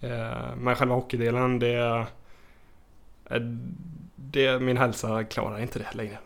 Eh, men själva hockeydelen, det, eh, det... Min hälsa klarar inte det längre.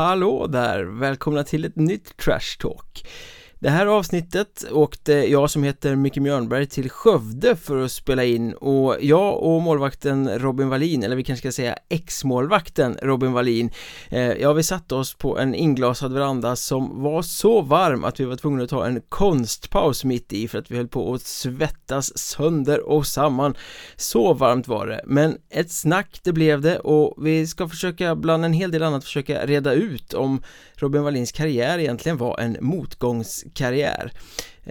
Hallå där! Välkomna till ett nytt Trash Talk det här avsnittet åkte jag som heter Micke Mjörnberg till Skövde för att spela in och jag och målvakten Robin Wallin, eller vi kanske ska säga ex-målvakten Robin Wallin eh, Ja, vi satte oss på en inglasad veranda som var så varm att vi var tvungna att ta en konstpaus mitt i för att vi höll på att svettas sönder och samman. Så varmt var det, men ett snack det blev det och vi ska försöka bland en hel del annat försöka reda ut om Robin Wallins karriär egentligen var en motgångskarriär.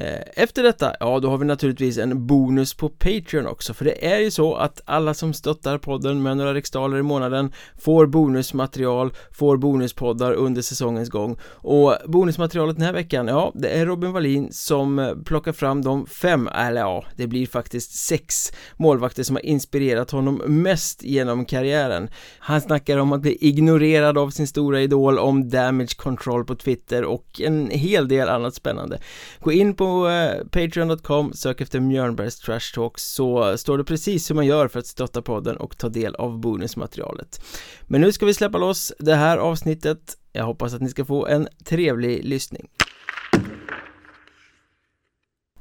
Eh, efter detta, ja då har vi naturligtvis en bonus på Patreon också för det är ju så att alla som stöttar podden med några riksdaler i månaden får bonusmaterial, får bonuspoddar under säsongens gång. Och bonusmaterialet den här veckan, ja det är Robin Wallin som eh, plockar fram de fem, eller ja det blir faktiskt sex målvakter som har inspirerat honom mest genom karriären. Han snackar om att bli ignorerad av sin stora idol, om damage control på Twitter och en hel del annat spännande. Gå in på eh, Patreon.com, sök efter Mjörnbergs Trash Talk så står det precis hur man gör för att stötta podden och ta del av bonusmaterialet. Men nu ska vi släppa loss det här avsnittet. Jag hoppas att ni ska få en trevlig lyssning.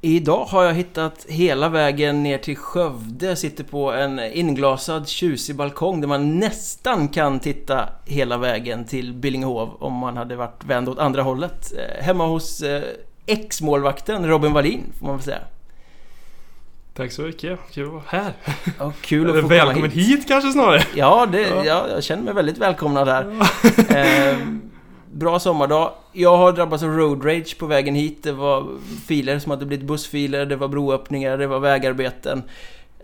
Idag har jag hittat hela vägen ner till Skövde, sitter på en inglasad tjusig balkong där man nästan kan titta hela vägen till Billingehov om man hade varit vänd åt andra hållet. Eh, hemma hos eh, ex-målvakten Robin Wallin, får man väl säga. Tack så mycket, kul att vara här. Ja, kul att få Välkommen hit. hit kanske snarare. Ja, det, ja. ja, jag känner mig väldigt välkomnad här. eh, bra sommardag. Jag har drabbats av road rage på vägen hit. Det var filer som hade blivit bussfiler, det var broöppningar, det var vägarbeten.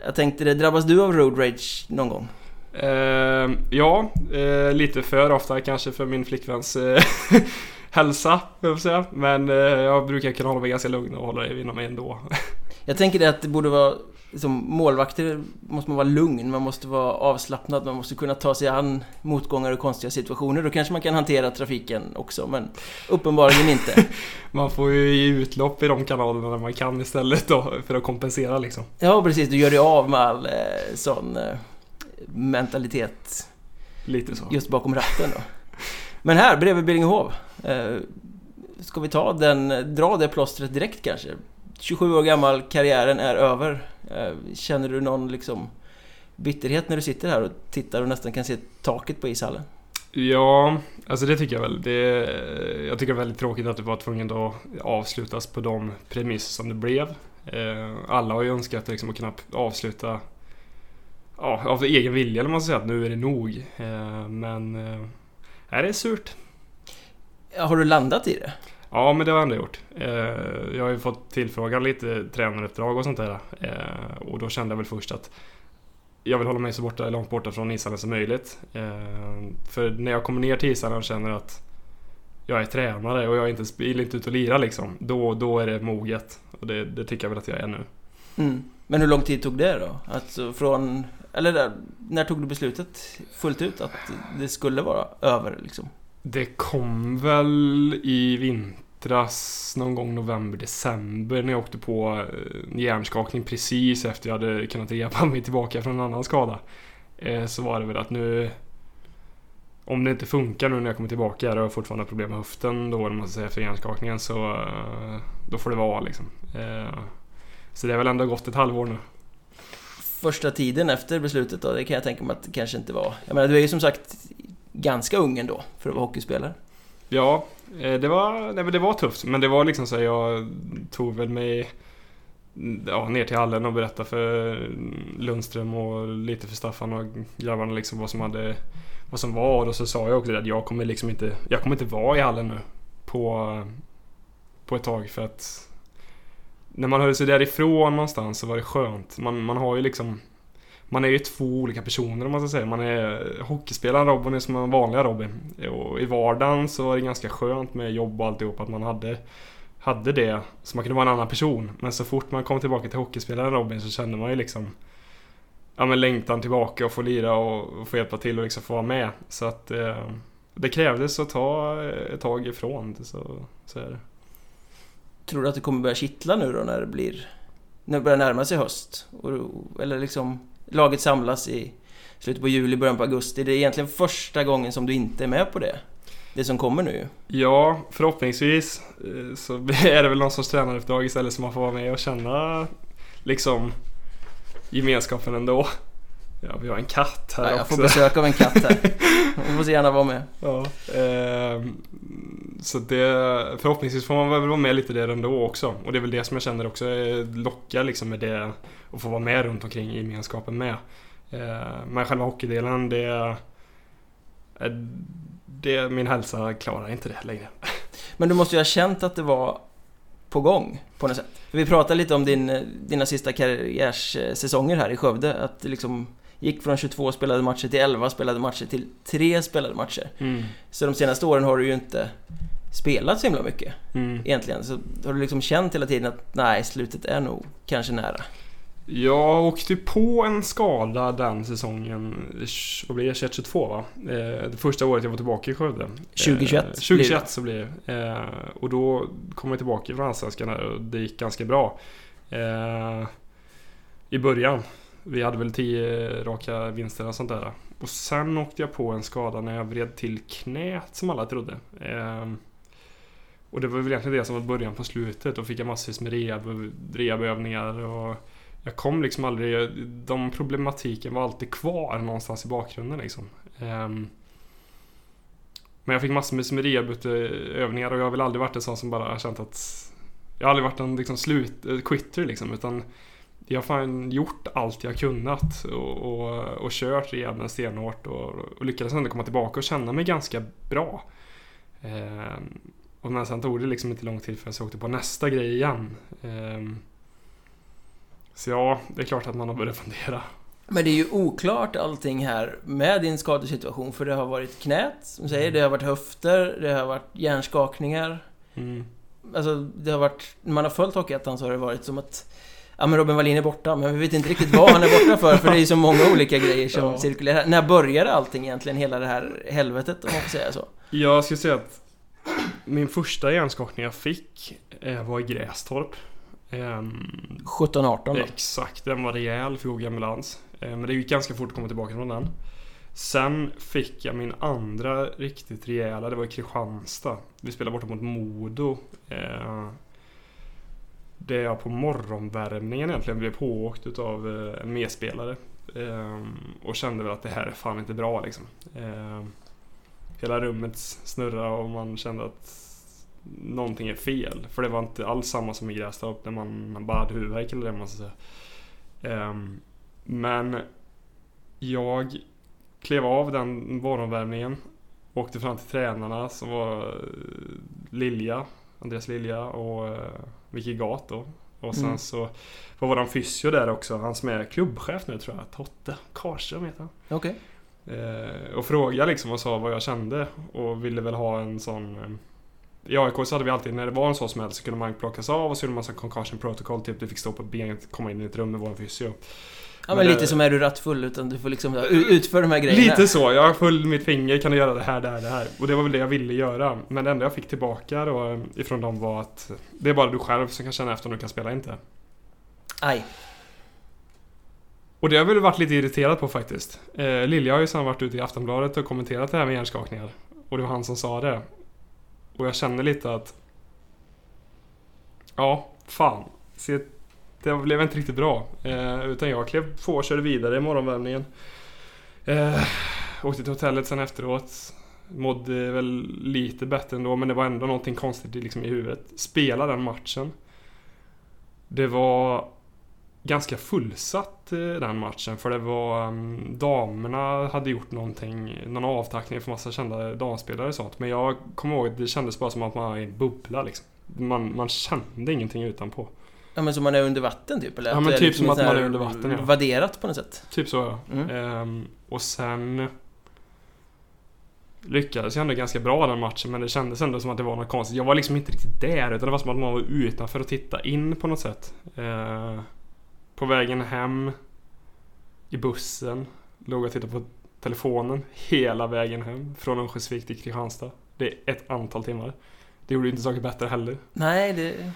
Jag tänkte det, drabbas du av road rage någon gång? Eh, ja, eh, lite för ofta kanske för min flickväns eh, hälsa, jag säga. Men eh, jag brukar kunna hålla mig ganska lugn och hålla det inom mig ändå. Jag tänker det att det borde vara som målvakter måste man vara lugn, man måste vara avslappnad, man måste kunna ta sig an motgångar och konstiga situationer. Då kanske man kan hantera trafiken också, men uppenbarligen inte. man får ju ge utlopp i de kanalerna när man kan istället då, för att kompensera liksom. Ja, precis. Du gör dig av med all eh, sån eh, mentalitet. Lite så. Just bakom ratten då. Men här bredvid Billingehov. Eh, ska vi ta den, dra det plåstret direkt kanske? 27 år gammal, karriären är över. Eh, känner du någon liksom bitterhet när du sitter här och tittar och nästan kan se taket på ishallen? Ja, alltså det tycker jag väl. Det, jag tycker det är väldigt tråkigt att det var tvungen att avslutas på de premisser som det blev. Eh, alla har ju önskat liksom att kunna avsluta ja, av egen vilja eller man ska säga att nu är det nog. Eh, men eh, Nej, det är surt. Har du landat i det? Ja, men det har jag ändå gjort. Eh, jag har ju fått tillfrågan lite tränaruppdrag och sånt där. Eh, och då kände jag väl först att jag vill hålla mig så borta, långt borta från ishallen som möjligt. Eh, för när jag kommer ner till ishallen och känner att jag är tränare och jag inte, vill inte ut och lira liksom. Då, då är det moget. Och det, det tycker jag väl att jag är nu. Mm. Men hur lång tid tog det då? Alltså från eller eh, när tog du beslutet fullt ut att det skulle vara över liksom? Det kom väl i vintras, någon gång november, december när jag åkte på eh, hjärnskakning precis efter jag hade kunnat repa mig tillbaka från en annan skada. Eh, så var det väl att nu om det inte funkar nu när jag kommer tillbaka och jag har fortfarande problem med höften då, man säga, efter hjärnskakningen så då får det vara liksom. Så det har väl ändå gått ett halvår nu första tiden efter beslutet då, det kan jag tänka mig att det kanske inte var. Jag menar, du är ju som sagt ganska ung ändå för att vara hockeyspelare. Ja, eh, det var, nej, det var tufft. Men det var liksom så jag tog väl mig mm, ja, ner till hallen och berättade för mm, Lundström och lite för Staffan och grabbarna liksom vad som hade vad som var och så sa jag också att jag kommer liksom inte jag kommer inte vara i hallen nu på, på ett tag för att när man höll sig därifrån någonstans så var det skönt. Man, man har ju liksom man är ju två olika personer om man ska säga. Man är hockeyspelaren Robin är som en vanliga Robin. Och i vardagen så var det ganska skönt med jobb och alltihop att man hade hade det så man kunde vara en annan person. Men så fort man kom tillbaka till hockeyspelaren Robin så kände man ju liksom Ja men längtan tillbaka och få lira och, och få hjälpa till och liksom få vara med. Så att eh, det krävdes att ta eh, ett tag ifrån. Så, så är det. Tror du att det kommer börja kittla nu då när det blir... När det börjar närma sig höst? Och, eller liksom laget samlas i slutet på juli, början på augusti. Det är egentligen första gången som du inte är med på det. Det som kommer nu Ja, förhoppningsvis eh, så är det väl någon sorts tränaruppdrag istället som man får vara med och känna liksom gemenskapen ändå. Ja, vi har en katt här ja, jag också. Jag får besök av en katt här. Hon får så gärna vara med. Ja, eh, så det, förhoppningsvis får man väl vara med lite där ändå också. Och det är väl det som jag känner också eh, lockar liksom med det. Att få vara med runt omkring i gemenskapen med. Eh, men själva hockeydelen, det... Eh, det min hälsa klarar inte det längre. Men du måste ju ha känt att det var på gång på något sätt. Vi pratade lite om din, dina sista karriärssäsonger här i Skövde. Att liksom gick från 22 spelade matcher till 11 spelade matcher till 3 spelade matcher. Mm. Så de senaste åren har du ju inte spelat så himla mycket mm. egentligen. Så har du liksom känt hela tiden att nej, slutet är nog kanske nära. Jag åkte på en skada den säsongen, vad blir det, 2022 va? Eh, det första året jag var tillbaka i Skövde. 2021? Eh, 2021 så blir det. Eh, och då kom jag tillbaka från Allsvenskan och det gick ganska bra. I början. Vi hade väl tio raka vinster och sånt där. Och sen åkte jag på en skada när jag vred till knät som alla trodde. Ehm, och det var väl egentligen det som var början på slutet. Då fick jag massvis med rehab, rehabövningar och jag kom liksom aldrig... De problematiken var alltid kvar någonstans i bakgrunden liksom. Ehm, men jag fick massor med rehabövningar och jag har väl aldrig varit en sån som bara har känt att... Jag har aldrig varit en liksom slut, eh, quitter liksom utan jag har fan gjort allt jag kunnat och, och, och kört rehaben stenhårt och, och lyckades ändå komma tillbaka och känna mig ganska bra. Um, och men sen tog det liksom inte lång tid förrän jag åkte på nästa grej igen. Um, så ja, det är klart att man har börjat fundera. Men det är ju oklart allting här med din skadesituation för det har varit knät, som säger, mm. det har varit höfter, det har varit hjärnskakningar. Mm. Alltså, det har varit... När man har följt Hockeyettan så har det varit som att... Ja men Robin Wallin är borta, men vi vet inte riktigt vad han är borta för, för det är ju så många olika grejer som ja. cirkulerar. När började allting egentligen, hela det här helvetet om man får säga så? Jag skulle säga att min första hjärnskakning jag fick eh, var i Grästorp. Um, 17-18 då? Exakt, den var rejäl, fick åka ambulans. Um, men det gick ganska fort att komma tillbaka från den. Sen fick jag min andra riktigt rejäla, det var i Kristianstad. Vi spelade borta mot Modo. Där jag på morgonvärmningen egentligen blev pååkt utav eh, en medspelare. Ehm, och kände väl att det här är fan inte bra liksom. Ehm, hela rummet snurrade och man kände att någonting är fel. För det var inte alls samma som i Grästorp när man, man bara hade huvudvärk eller det man ska säga. Ehm, men jag klev av den morgonvärmningen. Åkte fram till tränarna som var eh, Lilja, Andreas Lilja och eh, Vicky Gat då. Och sen mm. så var våran fysio där också, han som är klubbchef nu tror jag, Totte Karström heter han. Okay. Uh, och frågade liksom och sa vad jag kände och ville väl ha en sån i AIK så hade vi alltid, när det var en sån smäll så kunde man plockas av och så gjorde man sån concussion protocol, typ du fick stå på benet, komma in i ett rum med vår fysio. Ja men, men lite det, som är du rattfull utan du får liksom utföra de här grejerna. Lite så, jag har full mitt finger, kan du göra det här, det här, det här. Och det var väl det jag ville göra. Men det enda jag fick tillbaka då ifrån dem var att det är bara du själv som kan känna efter om du kan spela inte. Aj. Och det har jag väl varit lite irriterad på faktiskt. Eh, Lilja har ju sedan varit ute i Aftonbladet och kommenterat det här med hjärnskakningar. Och det var han som sa det. Och jag känner lite att... Ja, fan. Se, det blev inte riktigt bra. Eh, utan jag klev på och körde vidare i morgonvärmningen. Eh, åkte till hotellet sen efteråt. Mådde väl lite bättre ändå men det var ändå någonting konstigt liksom i huvudet. Spela den matchen. Det var ganska fullsatt eh, den matchen för det var um, damerna hade gjort någonting, någon avtackning för massa kända damspelare och sånt. Men jag kommer ihåg att det kändes bara som att man var i en bubbla liksom. Man, man kände ingenting utanpå. Ja men som man är under vatten typ eller? Ja, men typ liksom som att man är under vatten, ja. Vadderat på något sätt Typ så ja. Mm. Ehm, och sen lyckades jag ändå ganska bra den matchen men det kändes ändå som att det var något konstigt. Jag var liksom inte riktigt där utan det var som att man var utanför och titta in på något sätt. Ehm, på vägen hem i bussen låg jag och tittade på telefonen hela vägen hem från Örnsköldsvik till Kristianstad. Det är ett antal timmar. Det gjorde ju inte saker bättre heller. Nej, det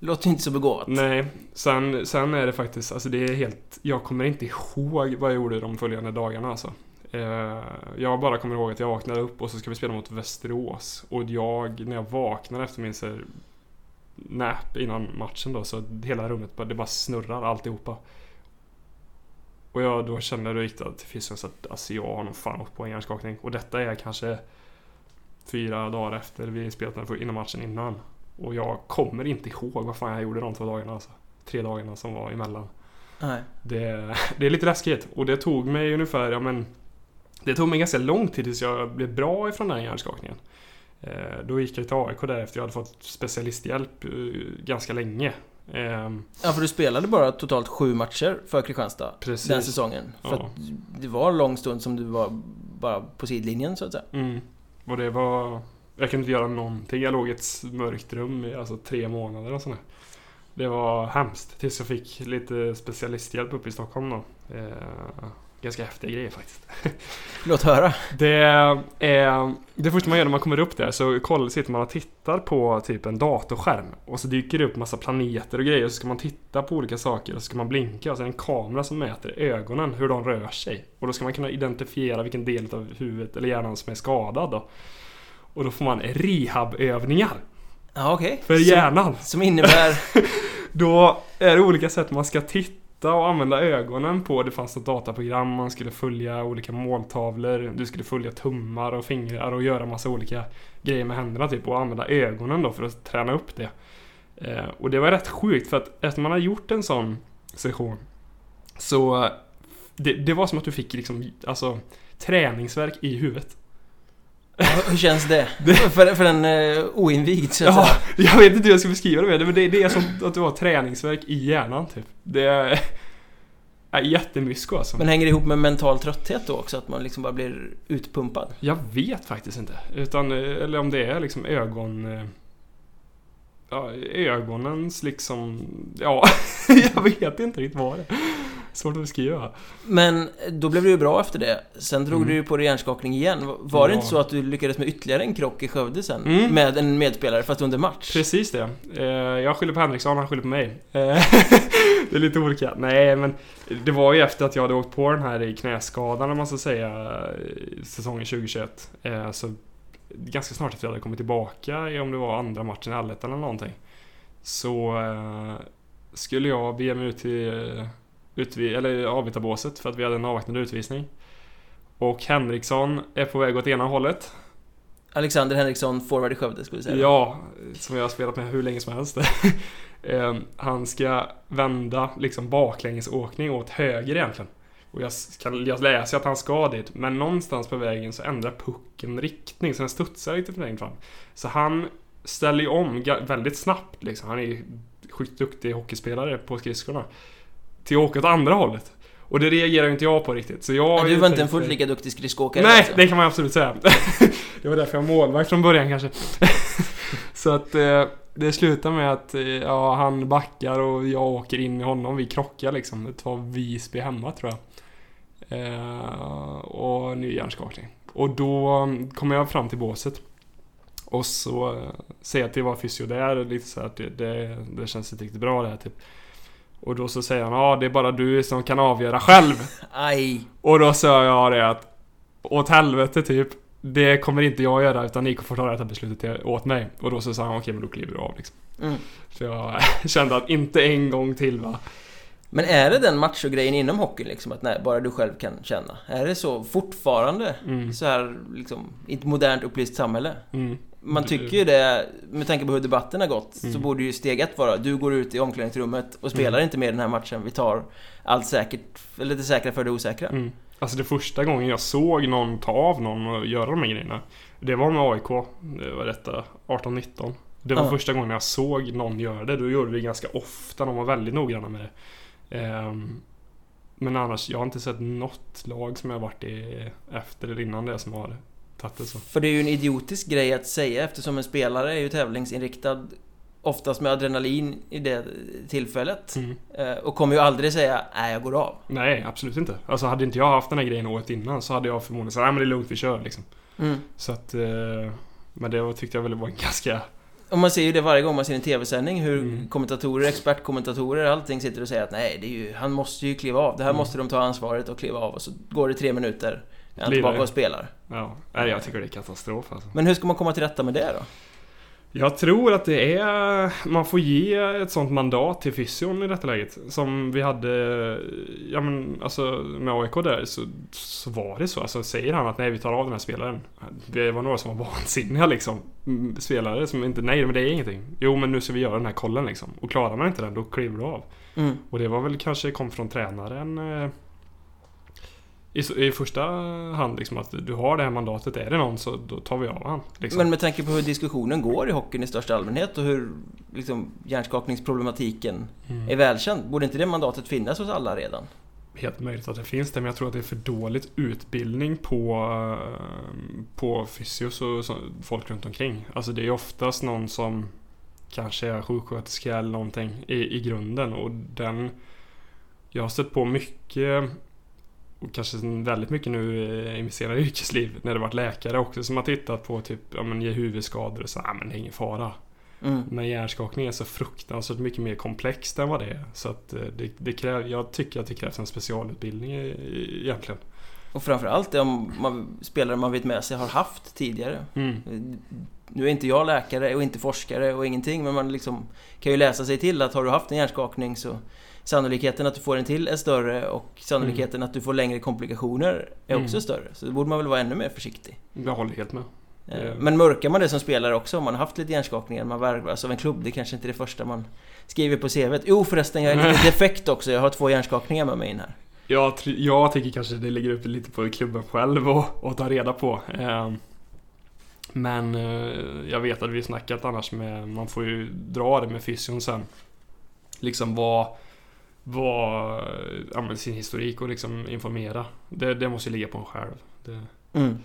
låter ju inte så begåvat Nej, sen, sen är det faktiskt, alltså det är helt, jag kommer inte ihåg vad jag gjorde de följande dagarna alltså. Eh, jag bara kommer ihåg att jag vaknade upp och så ska vi spela mot Västerås. Och jag, när jag vaknar efter min så här, nap innan matchen då, så hela rummet bara, det bara snurrar alltihopa. Och jag då kände då gick det till fysen att alltså jag har nog fan åkt på en hjärnskakning. Och detta är kanske fyra dagar efter vi spelat den innan matchen innan. Och jag kommer inte ihåg vad fan jag gjorde de två dagarna alltså. Tre dagarna som var emellan. Nej. Det, det är lite läskigt. Och det tog mig ungefär, ja men... Det tog mig ganska lång tid tills jag blev bra ifrån den här hjärnskakningen. Eh, då gick jag till AIK därefter. Jag hade fått specialisthjälp eh, ganska länge. Eh, Ja, för du spelade bara totalt sju matcher för Kristianstad Precis. den säsongen. För Ja. att det var en lång stund som du var bara på sidlinjen så att säga. mm. Och det var... Jag kunde inte göra någonting. Jag låg i ett mörkt rum i alltså tre månader och sådär. Det var hemskt. Tills jag fick lite specialisthjälp uppe i Stockholm då. Eh, ganska häftiga grejer faktiskt. Låt höra. Det är... Det första man gör när man kommer upp där så kollar, sitter man och tittar på typ en datorskärm. Och så dyker det upp massa planeter och grejer. Och så ska man titta på olika saker och så ska man blinka. Och så är det en kamera som mäter ögonen, hur de rör sig. Och då ska man kunna identifiera vilken del av huvudet eller hjärnan som är skadad då. Och då får man rehabövningar Ja, okej. för Som- hjärnan. Som innebär... Då är det olika sätt man ska titta och använda ögonen på. Det fanns ett dataprogram, man skulle följa olika måltavlor, du skulle följa tummar och fingrar och göra massa olika grejer med händerna typ och använda ögonen då för att träna upp det. Eh, och det var rätt sjukt för att efter man har gjort en sån session så det, det var som att du fick liksom, alltså träningsverk i huvudet. Hur känns det? För, för en uh, oinvigd så att Ja, säga. jag vet inte hur jag ska beskriva det med det, men det, det är som att du har träningsverk i hjärnan typ. Det är, är jättemysko alltså. Men hänger det ihop med mental trötthet då också? Att man liksom bara blir utpumpad? Jag vet faktiskt inte. Utan, eh, eller om det är liksom ögon... eh, Ja, ögonens liksom... Ja, jag vet inte riktigt vad det är. Svårt att beskriva. Men då blev du ju bra efter det. Sen drog Mm. du ju på dig hjärnskakning igen. Var det Ja. inte så att du lyckades med ytterligare en krock i Skövde sen? Mm. Med en medspelare, fast under match? Precis det. Eh, Jag skyller på Henriksson, han skyller på mig. Eh, Det är lite olika. Nej, men det var ju efter att jag hade åkt på den här i knäskadan, om man ska säga, i säsongen 2021. Eh, Så ganska snart efter jag hade kommit tillbaka, om det var andra matchen i Allettan eller någonting. Så eh, skulle jag bege mig ut till eh, utvi- eller avbytarbåset för att vi hade en avvaktande utvisning. Och Henriksson är på väg åt ena hållet. Alexander Henriksson, forward i Skövde, skulle du säga? Ja, som jag har spelat med hur länge som helst. Ehm, han ska vända liksom baklängesåkning åt höger egentligen. Och jag, kan, jag läser att han ska dit, men någonstans på vägen så ändrar pucken riktning, så den studsar lite för längre fram. Så han ställer ju om väldigt snabbt liksom. Han är ju sjukt duktig hockeyspelare på skridskorna. Till att åka åt andra hållet. Och det reagerar ju inte jag på riktigt. Så jag du var inte en fullt lika duktig skridskoåkare Nej, alltså. det kan man absolut säga. det var därför jag var målvakt från början kanske. så att eh, det slutar med att eh, ja, han backar och jag åker in i honom. Vi krockar liksom. Det tar Visby hemma tror jag. Eh, och ny hjärnskakning. Och då kommer jag fram till båset. Och så eh, säger jag att det var fysio där. Lite så här att det, det, det känns inte riktigt bra det här typ. Och då så säger han ja det är bara du som kan avgöra själv. Aj! Och då sa jag det att åt helvete typ. Det kommer inte jag göra utan ni får ta det här beslutet åt mig. Och då så sa han okej men då kliver du av liksom. Mm. Så jag kände att inte en gång till va. Men är det den machogrejen inom hockeyn liksom? Att nej, bara du själv kan känna? Är det så fortfarande? Mm. Så här liksom, i ett modernt upplyst samhälle? Mm. Man tycker ju det, med tanke på hur debatten har gått, så Mm. borde ju steg ett vara du går ut i omklädningsrummet och spelar Mm. inte med den här matchen. Vi tar allt säkert, eller det säkra för det osäkra. Mm. Alltså det första gången jag såg någon ta av någon och göra de här grejerna. Det var med AIK. Det var detta 18-19. Det var Ja. första gången jag såg någon göra det. Då gjorde vi det ganska ofta. De var väldigt noggranna med det. Ehm, men annars, jag har inte sett något lag som jag varit i efter eller innan det som har tagit det så. För det är ju en idiotisk grej att säga eftersom en spelare är ju tävlingsinriktad Oftast med adrenalin i det tillfället Mm. Eh, Och kommer ju aldrig säga nej jag går av Nej, absolut inte. Alltså hade inte jag haft den här grejen året innan så hade jag förmodligen sagt nej men det är lugnt, vi kör liksom. mm. Så att... Eh, men det tyckte jag väl var en ganska... Och man ser ju det varje gång man ser en TV-sändning hur Mm. kommentatorer, expertkommentatorer, allting sitter och säger att nej, det är ju, han måste ju kliva av. Det här Mm. måste de ta ansvaret och kliva av och så går det tre minuter. Är han Blir tillbaka det. och spelar. Ja, nej, jag tycker det är katastrof alltså. Men hur ska man komma till rätta med det då? Jag tror att det är... Man får ge ett sånt mandat till fysion i detta läget. Som vi hade... Ja men alltså med AIK där så, så var det så. Alltså säger han att nej vi tar av den här spelaren. Det var några som var vansinniga liksom. Mm, Spelare som inte... Nej men det är ingenting. Jo men nu ska vi göra den här kollen liksom. Och klarar man inte den då kliver du av. Mm. Och det var väl kanske kom från tränaren eh, i, i första hand liksom att du har det här mandatet. Är det någon så då tar vi av han. Liksom. Men med tanke på hur diskussionen går i hockeyn i största allmänhet och hur liksom, hjärnskakningsproblematiken Mm. är välkänd. Borde inte det mandatet finnas hos alla redan? Helt möjligt att det finns det, men jag tror att det är för dåligt utbildning på, eh, på fysios och så, folk runt omkring. Alltså det är oftast någon som kanske är sjuksköterska eller någonting i, i grunden och den... Jag har stött på mycket och kanske väldigt mycket nu eh, i mitt senare yrkesliv när det varit läkare också som har tittat på typ, ja men ge huvudskador och så, ja men det är ingen fara. Mm. Men hjärnskakning är så fruktansvärt mycket mer komplext än vad det är. Så att eh, det, det kräv, jag tycker att det krävs en specialutbildning egentligen. Och framförallt om man, spelare man vet med sig har haft tidigare. Mm. Nu är inte jag läkare och inte forskare och ingenting men man liksom kan ju läsa sig till att har du haft en hjärnskakning så sannolikheten att du får en till är större och sannolikheten att du får längre komplikationer är också Mm. större. Så då borde man väl vara ännu mer försiktig. Jag håller helt med. Eh, Ja. Men mörkar man det som spelare också om man har haft lite hjärnskakningar, man värvas av en klubb, det kanske inte är det första man skriver på CVt. Jo förresten, jag är lite defekt också, jag har två hjärnskakningar med mig in här. Jag, jag tycker kanske det ligger upp lite på klubben själv och, och ta reda på. Eh, Men eh, jag vet att vi snackat annars med, man får ju dra det med fysion sen. Liksom vad, vad, ja sin historik och liksom informera. Det, det måste ju ligga på en själv. Det, Mm.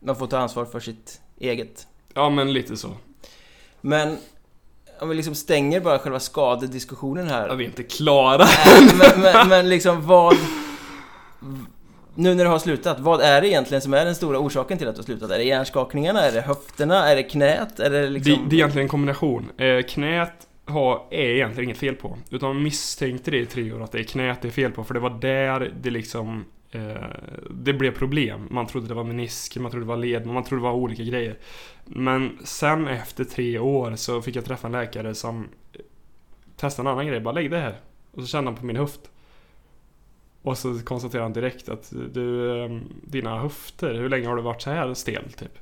Man får ta ansvar för sitt eget. ja men lite så. Men om vi liksom stänger bara själva skadediskussionen här. Ja, vi är inte klara. Nej, men, men, men liksom vad... Nu när du har slutat, vad är det egentligen som är den stora orsaken till att du har slutat? Är det hjärnskakningarna? Är det höfterna? Är det knät? Är det liksom... Det, det är egentligen en kombination. Eh, knät ha, är egentligen inget fel på. Utan man misstänkte det i tre år att det är knät det är fel på. För det var där det liksom eh, Det blev problem. Man trodde det var menisker, man trodde det var led, man trodde det var olika grejer. Men sen efter tre år så fick jag träffa en läkare som testade en annan grej. Bara lägg det här. Och så kände han på min höft. Och så konstaterade han direkt att du, ehm, dina höfter, hur länge har du varit så här stel typ?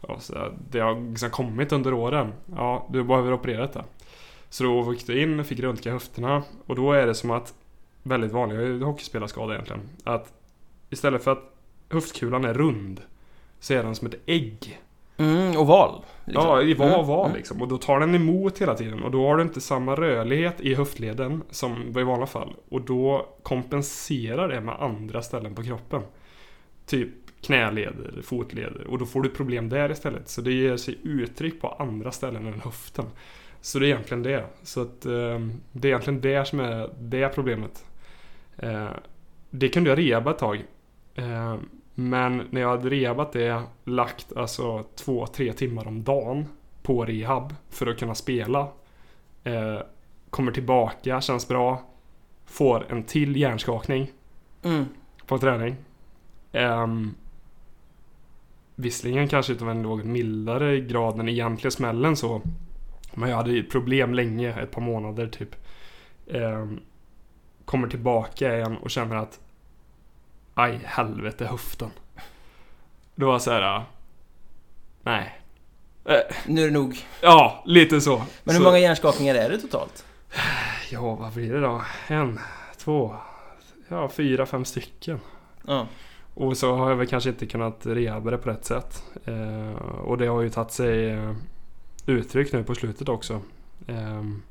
Och så det har liksom kommit under åren. Ja, du behöver operera detta. Så då gick du in, fick röntga höfterna och då är det som att väldigt vanliga hockeyspelarskador egentligen. Att istället för att höftkulan är rund så är den som ett ägg. Mm, oval. liksom. Ja, i var Mm, var mm. liksom. Och då tar den emot hela tiden. Och då har du inte samma rörlighet i höftleden som i vanliga fall. Och då kompenserar det med andra ställen på kroppen. Typ knäleder, fotleder. Och då får du problem där istället. Så det ger sig uttryck på andra ställen än höften. Så det är egentligen det. Så att eh, det är egentligen det som är det problemet. Eh, det kunde jag rehaba ett tag. Eh, men när jag hade rehabat det, lagt alltså två, tre timmar om dagen på rehab för att kunna spela. Eh, kommer tillbaka, känns bra. Får en till hjärnskakning Mm. på träning. Um, visserligen kanske utav en något mildare grad än egentligen smällen så. Men jag hade ju problem länge, ett par månader typ. Ehm, kommer tillbaka igen och känner att Aj, helvete höften. Då var jag såhär... Nej. Eh, Nu är det nog. ja, lite så. Men hur så, många hjärnskakningar är det totalt? Ja, vad blir det då? En, två, ja fyra, fem stycken. Ja. Och så har jag väl kanske inte kunnat rehaba det på rätt sätt. Eh, och det har ju tagit sig... Uttryck nu på slutet också. Ehm,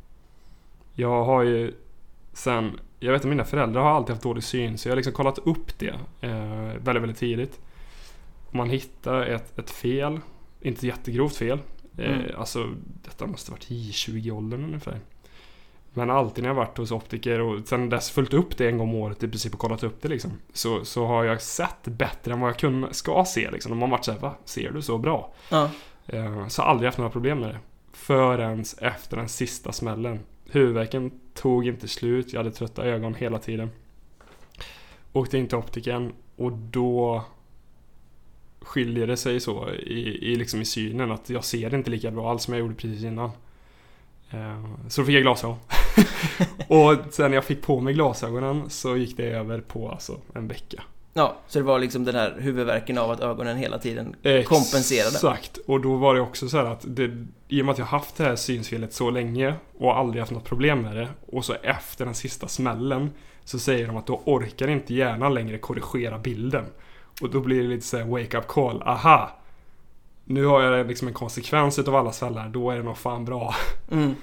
jag har ju sen, jag vet att mina föräldrar har alltid haft dålig syn så jag har liksom kollat upp det eh, väldigt, väldigt tidigt. Man hittar ett, ett fel, inte jättegrovt fel. Eh, Mm. Alltså detta måste varit i 20-åldern ungefär. Men alltid när jag varit hos optiker och sen dess följt upp det en gång om året i princip och kollat upp det liksom. Så, så har jag sett bättre än vad jag kun, ska se liksom. De har varit såhär, va? Ser du så bra? Ja. Eh, så jag har aldrig haft några problem med det. Förrän efter den sista smällen. Huvudvärken tog inte slut, jag hade trötta ögon hela tiden. Åkte in till optiken och då skiljer det sig så i, i, liksom i synen att jag ser inte lika bra alls som jag gjorde precis innan. Eh, så då fick jag glasögon. och sen när jag fick på mig glasögonen så gick det över på alltså en vecka ja, så det var liksom den här huvudvärken av att ögonen hela tiden kompenserade. Exakt. Och då var det också så här att det, i och med att jag haft det här synsfelet så länge och aldrig haft något problem med det och så efter den sista smällen så säger de att då orkar inte hjärnan längre korrigera bilden. Och då blir det lite så här wake up call. Aha! Nu har jag liksom en konsekvens utav alla smällar. Då är det nog fan bra. Mm.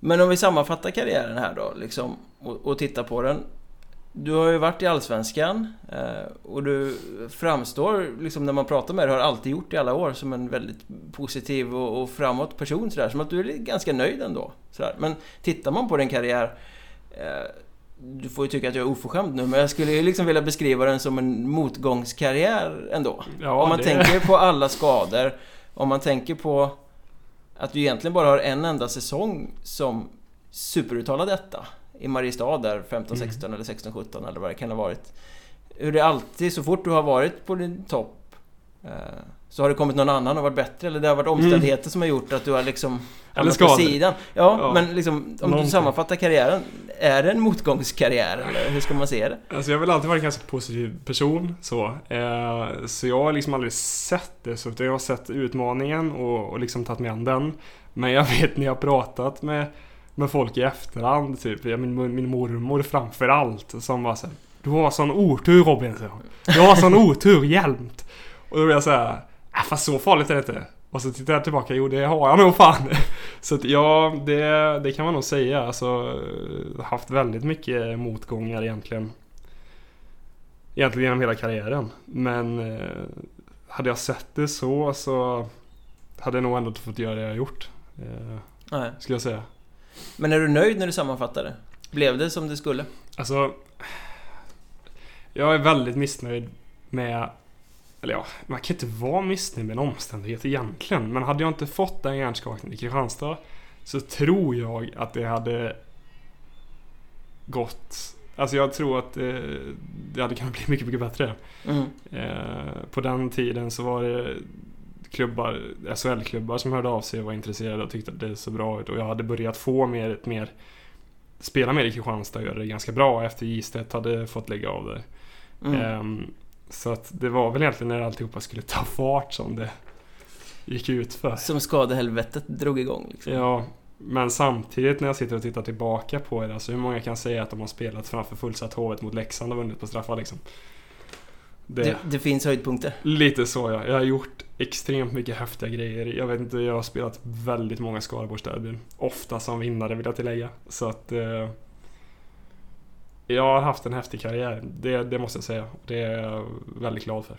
Men om vi sammanfattar karriären här då liksom och, och tittar på den. Du har ju varit i Allsvenskan eh, och du framstår, liksom när man pratar med dig, har alltid gjort i alla år som en väldigt positiv och, och framåt person sådär. Som att du är ganska nöjd ändå. Sådär. Men tittar man på din karriär eh, du får ju tycka att jag är oförskämd nu, men jag skulle ju liksom vilja beskriva den som en motgångskarriär ändå. Ja, om man det- tänker på alla skador, om man tänker på att du egentligen bara har en enda säsong som superuttalad detta i Mariestad där 15, Mm. 16 eller 16, 17 eller vad det kan ha varit. Hur det alltid, så fort du har varit på din topp eh, så har det kommit någon annan och varit bättre eller det har varit omständigheter som har gjort att du har liksom hamnat på sidan. Ja, Ja. men liksom om du Någonting. sammanfattar karriären, är det en motgångskarriär eller hur ska man se det? Alltså jag har väl alltid varit en ganska positiv person så. Eh, så jag har liksom aldrig sett det så. Jag har sett utmaningen och, och liksom tagit mig an den. Men jag vet när jag har pratat med, med folk i efterhand, typ ja, min, min mormor framför allt, som var såhär Du har sån otur Robin, hon. Du har sån otur jämt. Och då blev jag såhär, äh, fast så farligt är det inte. Och så tittar jag tillbaka, jo det har jag nog fan. Så att ja, det, det kan man nog säga. Alltså, haft väldigt mycket motgångar egentligen. Egentligen genom hela karriären. Men eh, hade jag sett det så så hade jag nog ändå inte fått göra det jag gjort. Eh, Nej. skulle jag säga. Men är du nöjd när du sammanfattar det? Blev det som det skulle? Alltså, jag är väldigt missnöjd med eller ja, man kan inte vara missnöjd med en omständighet egentligen. Men hade jag inte fått den hjärnskakningen i Kristianstad så tror jag att det hade gått... Alltså jag tror att eh, det hade kunnat bli mycket, mycket bättre. Mm. Eh, på den tiden så var det klubbar, SHL-klubbar som hörde av sig och var intresserade och tyckte att det såg bra ut. Och jag hade börjat få mer, ett mer spela mer i Kristianstad och göra det ganska bra efter Gistedt hade fått lägga av det. Mm. Ehm, så att det var väl egentligen när alltihopa skulle ta fart som det gick ut för. Som skadehelvetet drog igång liksom. Ja, men samtidigt när jag sitter och tittar tillbaka på det, alltså hur många kan säga att de har spelat framför fullsatt Hovet mot Leksand och vunnit på straffar liksom? Det, Det, det finns höjdpunkter. Lite så ja. Jag har gjort extremt mycket häftiga grejer. Jag vet inte, jag har spelat väldigt många Skaraborgsderbyn. Ofta som vinnare vill jag tillägga. Så att... Eh, jag har haft en häftig karriär. Det, det måste jag säga. Det är jag väldigt glad för.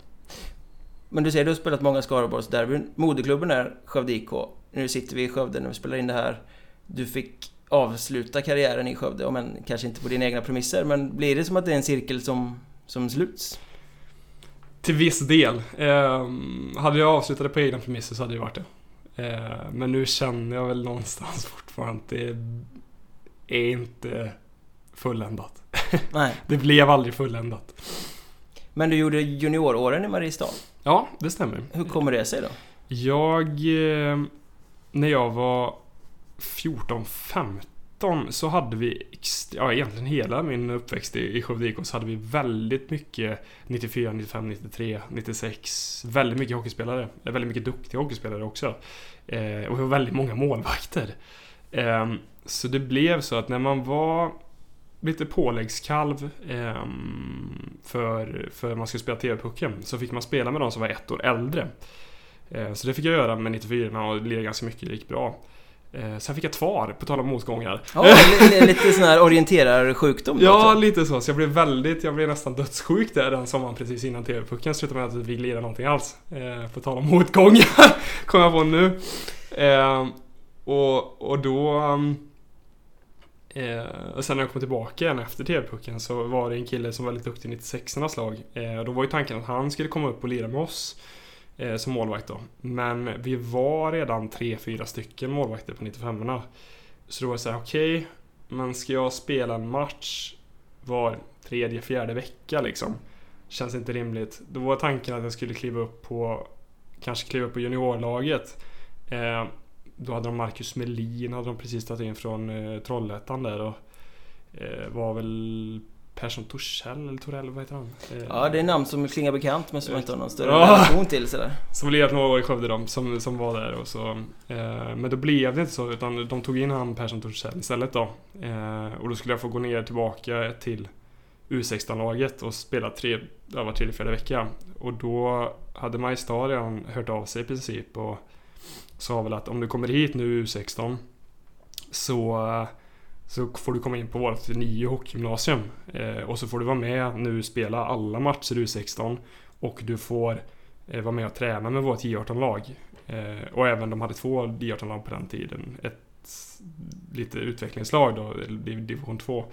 Men du säger du har spelat många Skaraborgsderbyn. Moderklubben är Skövde IK. Nu sitter vi i Skövde när vi spelar in det här. Du fick avsluta karriären i Skövde, om än kanske inte på dina egna premisser. Men blir det som att det är en cirkel som, som sluts? Till viss del. Eh, hade jag avslutat det på egna premisser så hade det varit det. Eh, men nu känner jag väl någonstans fortfarande att det är inte fulländat. Nej. Det blev aldrig fulländat. Men du gjorde junioråren i Mariestad. Ja, det stämmer. Hur kommer det sig då? Jag... Eh, när jag var 14-15 så hade vi, ja egentligen hela min uppväxt i, i Skövde IK så hade vi väldigt mycket 94, 95, 93, 96. Väldigt mycket hockeyspelare. Väldigt mycket duktiga hockeyspelare också. Eh, och vi var väldigt många målvakter. Eh, så det blev så att när man var lite påläggskalv eh, för, för man skulle spela TV-pucken så fick man spela med de som var ett år äldre. Eh, så det fick jag göra med 94 och lirade ganska mycket, det gick bra. Eh, sen fick jag tvar, på tal om motgångar. Ja, li- lite sån här orienterarsjukdom Ja, också. lite så. Så jag blev väldigt, jag blev nästan dödssjuk där den sommaren precis innan TV-pucken slutade med att vi fick lira någonting alls. Eh, på tal om motgångar, kom jag på nu. Eh, och, och då... um, Eh, och sen när jag kom tillbaka igen efter TV-pucken så var det en kille som var väldigt duktig i 96 ernas lag. Eh, och då var ju tanken att han skulle komma upp och lira med oss. Eh, som målvakt då. Men vi var redan 3-4 stycken målvakter på 95orna. Så då var det såhär, okej. men ska jag spela en match var tredje, fjärde vecka liksom. Känns inte rimligt. Då var tanken att jag skulle kliva upp på Kanske kliva upp på juniorlaget. Eh, då hade de Marcus Melin hade de precis tagit in från eh, Trollhättan där och eh, var väl Persson Torssell eller Torell, vad heter han? Eh, Ja, det är namn som klingar bekant men som jag inte har någon större Ja. relation till sådär. Som lirat några år i Skövde de, som, som var där och så. Eh, men då blev det inte så utan de tog in han Persson Torssell istället då. Eh, och då skulle jag få gå ner tillbaka till U16-laget och spela tre, ja, var tredje, fjärde vecka. Och då hade Majstad redan hört av sig i princip och sa väl att om du kommer hit nu U16 så, eh, så får du komma in på vårt nio hockeygymnasium. Eh, och så får du vara med nu spela alla matcher U16 och du får eh, vara med och träna med vårt J18-lag. Eh, och även de hade två J18-lag på den tiden. Ett lite utvecklingslag då, div- division 2.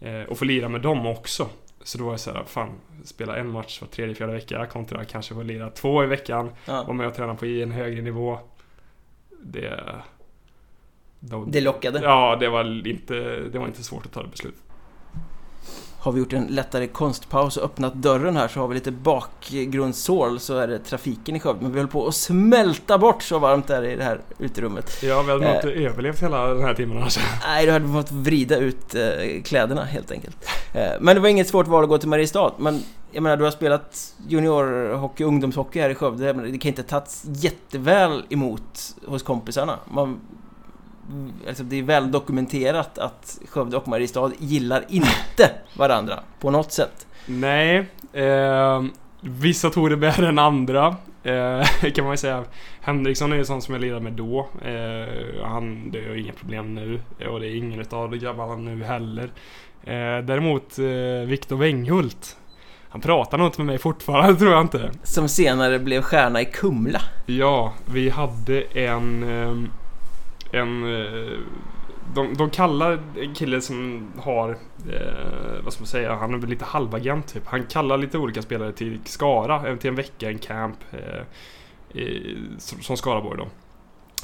Eh, och få lira med dem också. Så då var jag såhär, fan, spela en match var tredje, fjärde vecka kontra kanske få lira två i veckan. Vara Ja, med och träna på i en högre nivå. Det... då- det lockade. Ja, det var, inte, det var inte svårt att ta det beslutet. Har vi gjort en lättare konstpaus och öppnat dörren här så har vi lite bakgrundssål så är det trafiken i Skövde. Men vi höll på att smälta bort så varmt där i det här uterummet. Ja, vi hade nog Eh. inte överlevt hela den här timmen annars. Nej, då hade vi fått vrida ut eh, kläderna helt enkelt. Eh, men det var inget svårt val att gå till Mariestad. Men jag menar, du har spelat juniorhockey, ungdomshockey här i Skövde. Det kan inte ha tagits jätteväl emot hos kompisarna. Man, alltså det är väl dokumenterat att Skövde och Mariestad gillar inte varandra på något sätt. Nej, eh, vissa tog det bättre än andra. Eh, kan man ju säga. Henriksson är ju sån som jag lirade med då. Eh, han, det är inga problem nu. Och det är ingen de grabbarna nu heller. Eh, däremot eh, Viktor Wenghult. Han pratar nog inte med mig fortfarande tror jag inte. Som senare blev stjärna i Kumla. Ja, vi hade en... En... eh, De, de kallar en kille som har... Eh, vad ska man säga? Han är väl lite halvagent typ. Han kallar lite olika spelare till Skara. eh, Till en vecka, en camp. Eh, i, som, som Skaraborg då.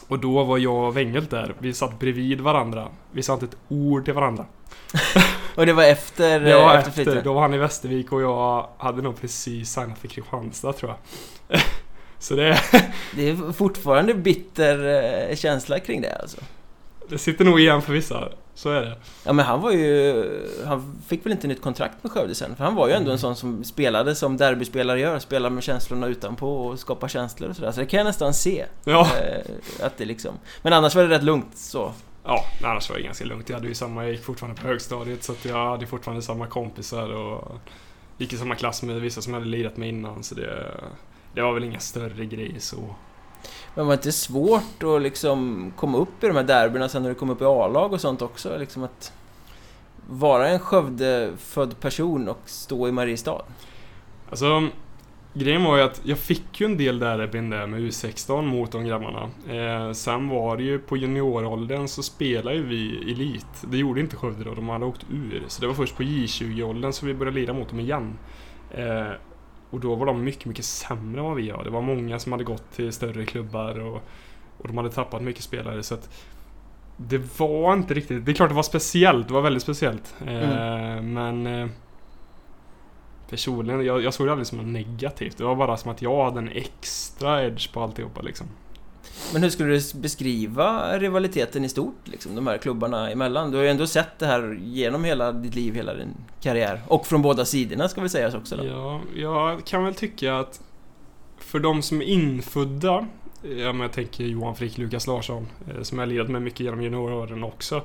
Och då var jag och Wengelt där. Vi satt bredvid varandra. Vi sa inte ett ord till varandra. Och det var efter, Det var eh, efter, flytten. då var han i Västervik och jag hade nog precis signat för Kristianstad tror jag. Så det, Det är fortfarande bitter eh, känsla kring det alltså. det sitter nog igen för vissa. Så är det. Ja men han var ju... Han fick väl inte nytt kontrakt med Skövde sen? För han var ju ändå en sån som spelade som derbyspelare gör. Spelar med känslorna utanpå och skapar känslor och sådär. Så det kan jag nästan se. Ja, Eh, att det liksom... Men annars var det rätt lugnt så. ja annars var det ganska lugnt. Jag hade ju samma, jag gick fortfarande på högstadiet så att jag hade fortfarande samma kompisar och gick i samma klass med vissa som jag hade lirat med innan så det, det var väl inga större grejer så. Men var det inte svårt att liksom komma upp i de här derbyna sen när du kom upp i A-lag och sånt också? Liksom att vara en Skövde-född person och stå i Mariestad. Alltså, grejen var ju att jag fick ju en del derbyn där med U16 mot de grabbarna. Eh, sen var det ju på junioråldern så spelade ju vi elit. Det gjorde inte Skövde då, de hade åkt ur. Så det var först på J20-åldern som vi började lira mot dem igen. Eh, och då var de mycket, mycket sämre än vad vi var. Det var många som hade gått till större klubbar och, och de hade tappat mycket spelare så att det var inte riktigt, det är klart det var speciellt, det var väldigt speciellt. Eh, Men eh, Personligen, jag, jag såg det aldrig som något negativt. Det var bara som att jag hade en extra edge på alltihopa liksom. Men hur skulle du beskriva rivaliteten i stort, liksom, de här klubbarna emellan? Du har ju ändå sett det här genom hela ditt liv, hela din karriär. Och från båda sidorna ska vi sägas också då. Ja, jag kan väl tycka att för de som är infödda, ja men jag tänker Johan Frick, Lukas Larsson, eh, som jag har lirat med mycket genom junioråren också.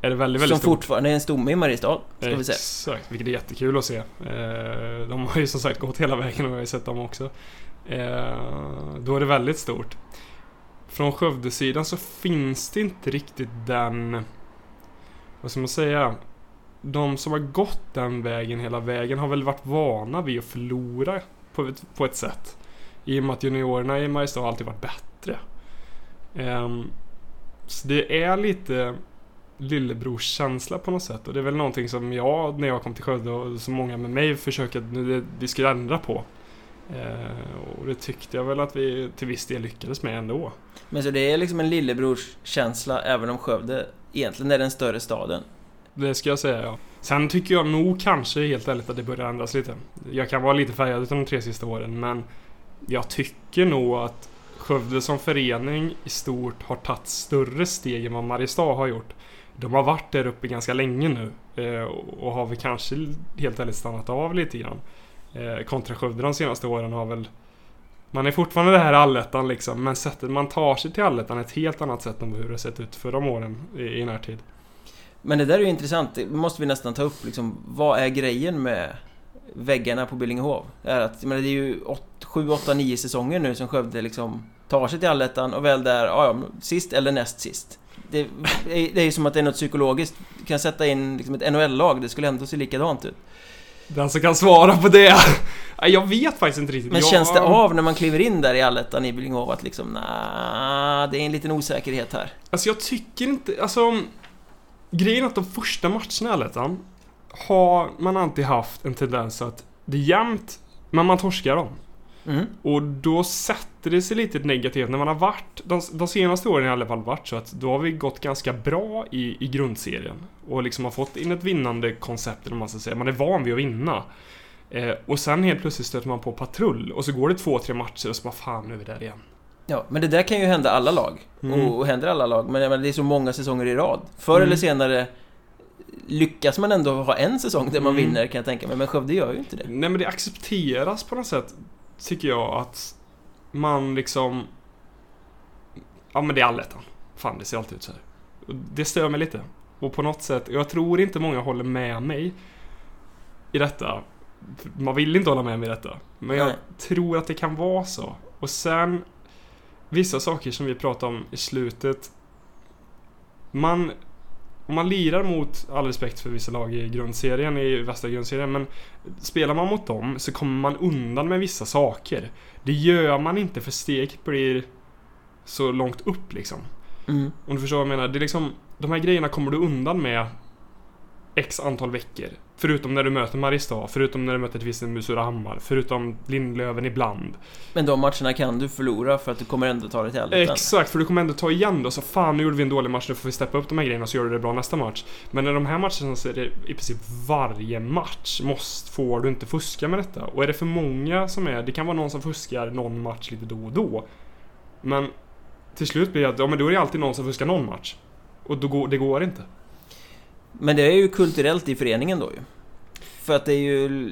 är det väldigt, väldigt Som stort. fortfarande är en stomme i Mariestad, ska vi säga. Exakt, vilket är jättekul att se. Eh, de har ju som sagt gått hela vägen och jag har ju sett dem också. Eh, då är det väldigt stort. Från Skövdesidan så finns det inte riktigt den... Vad ska man säga? De som har gått den vägen hela vägen har väl varit vana vid att förlora på ett, på ett sätt. I och med att juniorerna i Mariestad alltid varit bättre. Um, så det är lite lillebrorskänsla på något sätt. Och det är väl någonting som jag, när jag kom till Skövde och så många med mig försöker att nu det, vi ska ändra på. Eh, och det tyckte jag väl att vi till viss del lyckades med ändå. Men så det är liksom en lillebrorskänsla även om Skövde egentligen är den större staden. Det ska jag säga ja. Sen tycker jag nog kanske helt ärligt att det börjar ändras lite. Jag kan vara lite färgad utav de tre sista åren men jag tycker nog att Skövde som förening i stort har tagit större steg än vad Mariestad har gjort. De har varit där uppe ganska länge nu eh, och har väl kanske helt ärligt stannat av lite grann. Eh, kontra Skövde de senaste åren har väl man är fortfarande det här allettan liksom men sättet man tar sig till allettan är ett helt annat sätt än hur det sett ut förra åren i, i närtid. Men det där är ju intressant, det måste vi nästan ta upp liksom. Vad är grejen med väggarna på Billingehov? Det är, att, men det är ju 7, 8, 9 säsonger nu som Skövde liksom tar sig till allettan och väl där, ja, ja, sist eller näst sist. Det, är- det är ju som att det är något psykologiskt. Du kan sätta in liksom ett NHL-lag, det skulle ändå se likadant ut. Den som kan svara på det? Jag vet faktiskt inte riktigt. Men jag, känns det av när man kliver in där i allettan i Billingehov att liksom, nah, det är en liten osäkerhet här. Alltså jag tycker inte, alltså... Grejen är att de första matcherna i Allettan har man alltid haft en tendens att det är jämnt, men man torskar dem. Mm. Och då sätter det sig lite negativt när man har varit, de, de senaste åren i alla fall varit så att då har vi gått ganska bra i, i grundserien. Och liksom har fått in ett vinnande koncept, eller man ska säga. Man är van vid att vinna. Eh, och sen helt plötsligt stöter man på patrull och så går det två, tre matcher och så bara fan nu är vi där igen. Ja, men det där kan ju hända alla lag. Mm. Och, och händer alla lag. Men menar, det är så många säsonger i rad. Förr Mm. eller senare lyckas man ändå ha en säsong där man Mm. vinner kan jag tänka mig. Men Skövde gör ju inte det. Nej men det accepteras på något sätt, tycker jag, att man liksom... Ja men det är allettan. Fan, det ser alltid ut så här. Det stör mig lite. Och på något sätt, jag tror inte många håller med mig i detta. Man vill inte hålla med mig i detta. Men jag Nej. tror att det kan vara så. Och sen, vissa saker som vi pratade om i slutet. Man, om man lirar mot, all respekt för vissa lag i grundserien, i västra grundserien, men spelar man mot dem så kommer man undan med vissa saker. Det gör man inte för steget blir så långt upp liksom. Mm. Om du förstår vad jag menar. Det är liksom, de här grejerna kommer du undan med X antal veckor. Förutom när du möter Mariestad, förutom när du möter ett visst Surahammar, förutom Lindlöven ibland. Men de matcherna kan du förlora för att du kommer ändå ta dig till allettan. Exakt, för du kommer ändå ta igen då. Så fan, nu gjorde vi en dålig match, nu får vi steppa upp de här grejerna så gör du det bra nästa match. Men i de här matcherna så är det i princip varje match måste, får du inte fuska med detta. Och är det för många som är, det kan vara någon som fuskar någon match lite då och då. Men till slut blir det att, ja men då är det alltid någon som fuskar någon match. Och då går, det går inte. Men det är ju kulturellt i föreningen då ju. För att det är ju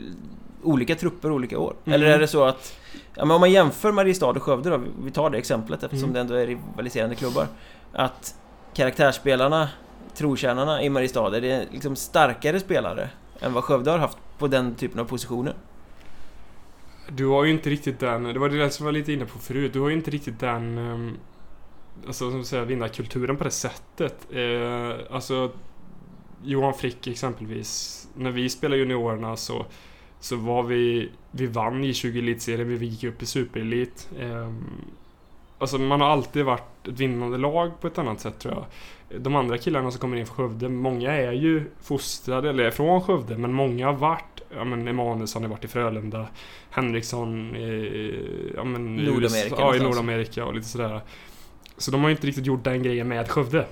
olika trupper olika år. Mm. Eller är det så att... Ja, men om man jämför Mariestad och Skövde då, vi tar det exemplet eftersom Mm. det ändå är rivaliserande klubbar. Att karaktärsspelarna, trotjänarna i Mariestad, är det liksom starkare spelare än vad Skövde har haft på den typen av positioner? Du har ju inte riktigt den, det var det som jag var lite inne på förut, du har ju inte riktigt den, um, alltså som säga vinnarkulturen på det sättet. Eh, alltså Johan Frick exempelvis, när vi spelade juniorerna så, så var vi, vi vann i 20 elitserien, vi gick upp i superelit. Eh, alltså man har alltid varit ett vinnande lag på ett annat sätt tror jag. De andra killarna som kommer in från Skövde, många är ju fostrade, eller är från Skövde, men många har varit, ja men Emanuelsson har varit i Frölunda, Henriksson i, ja men Nordamerika ja, i. Nordamerika och lite sådär. Så de har ju inte riktigt gjort den grejen med Skövde.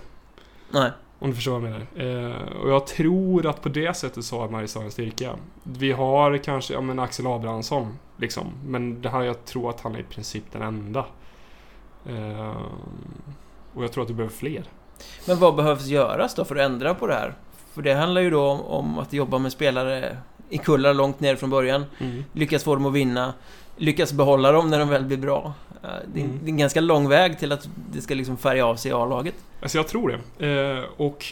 Nej. Om du förstår vad jag menar. Eh, och jag tror att på det sättet så har Mariestad en styrka. Vi har kanske, ja men Axel Abrahamsson, liksom. Men det här, jag tror att han är i princip den enda. Eh, och jag tror att du behöver fler. Men vad behövs göras då för att ändra på det här? För det handlar ju då om, om att jobba med spelare i kullar långt ner från början. Lyckas få dem att vinna. Lyckas behålla dem när de väl blir bra. Eh, Det är, en- Mm. det är en ganska lång väg till att det ska liksom färga av sig i A-laget. Alltså jag tror det. Eh, och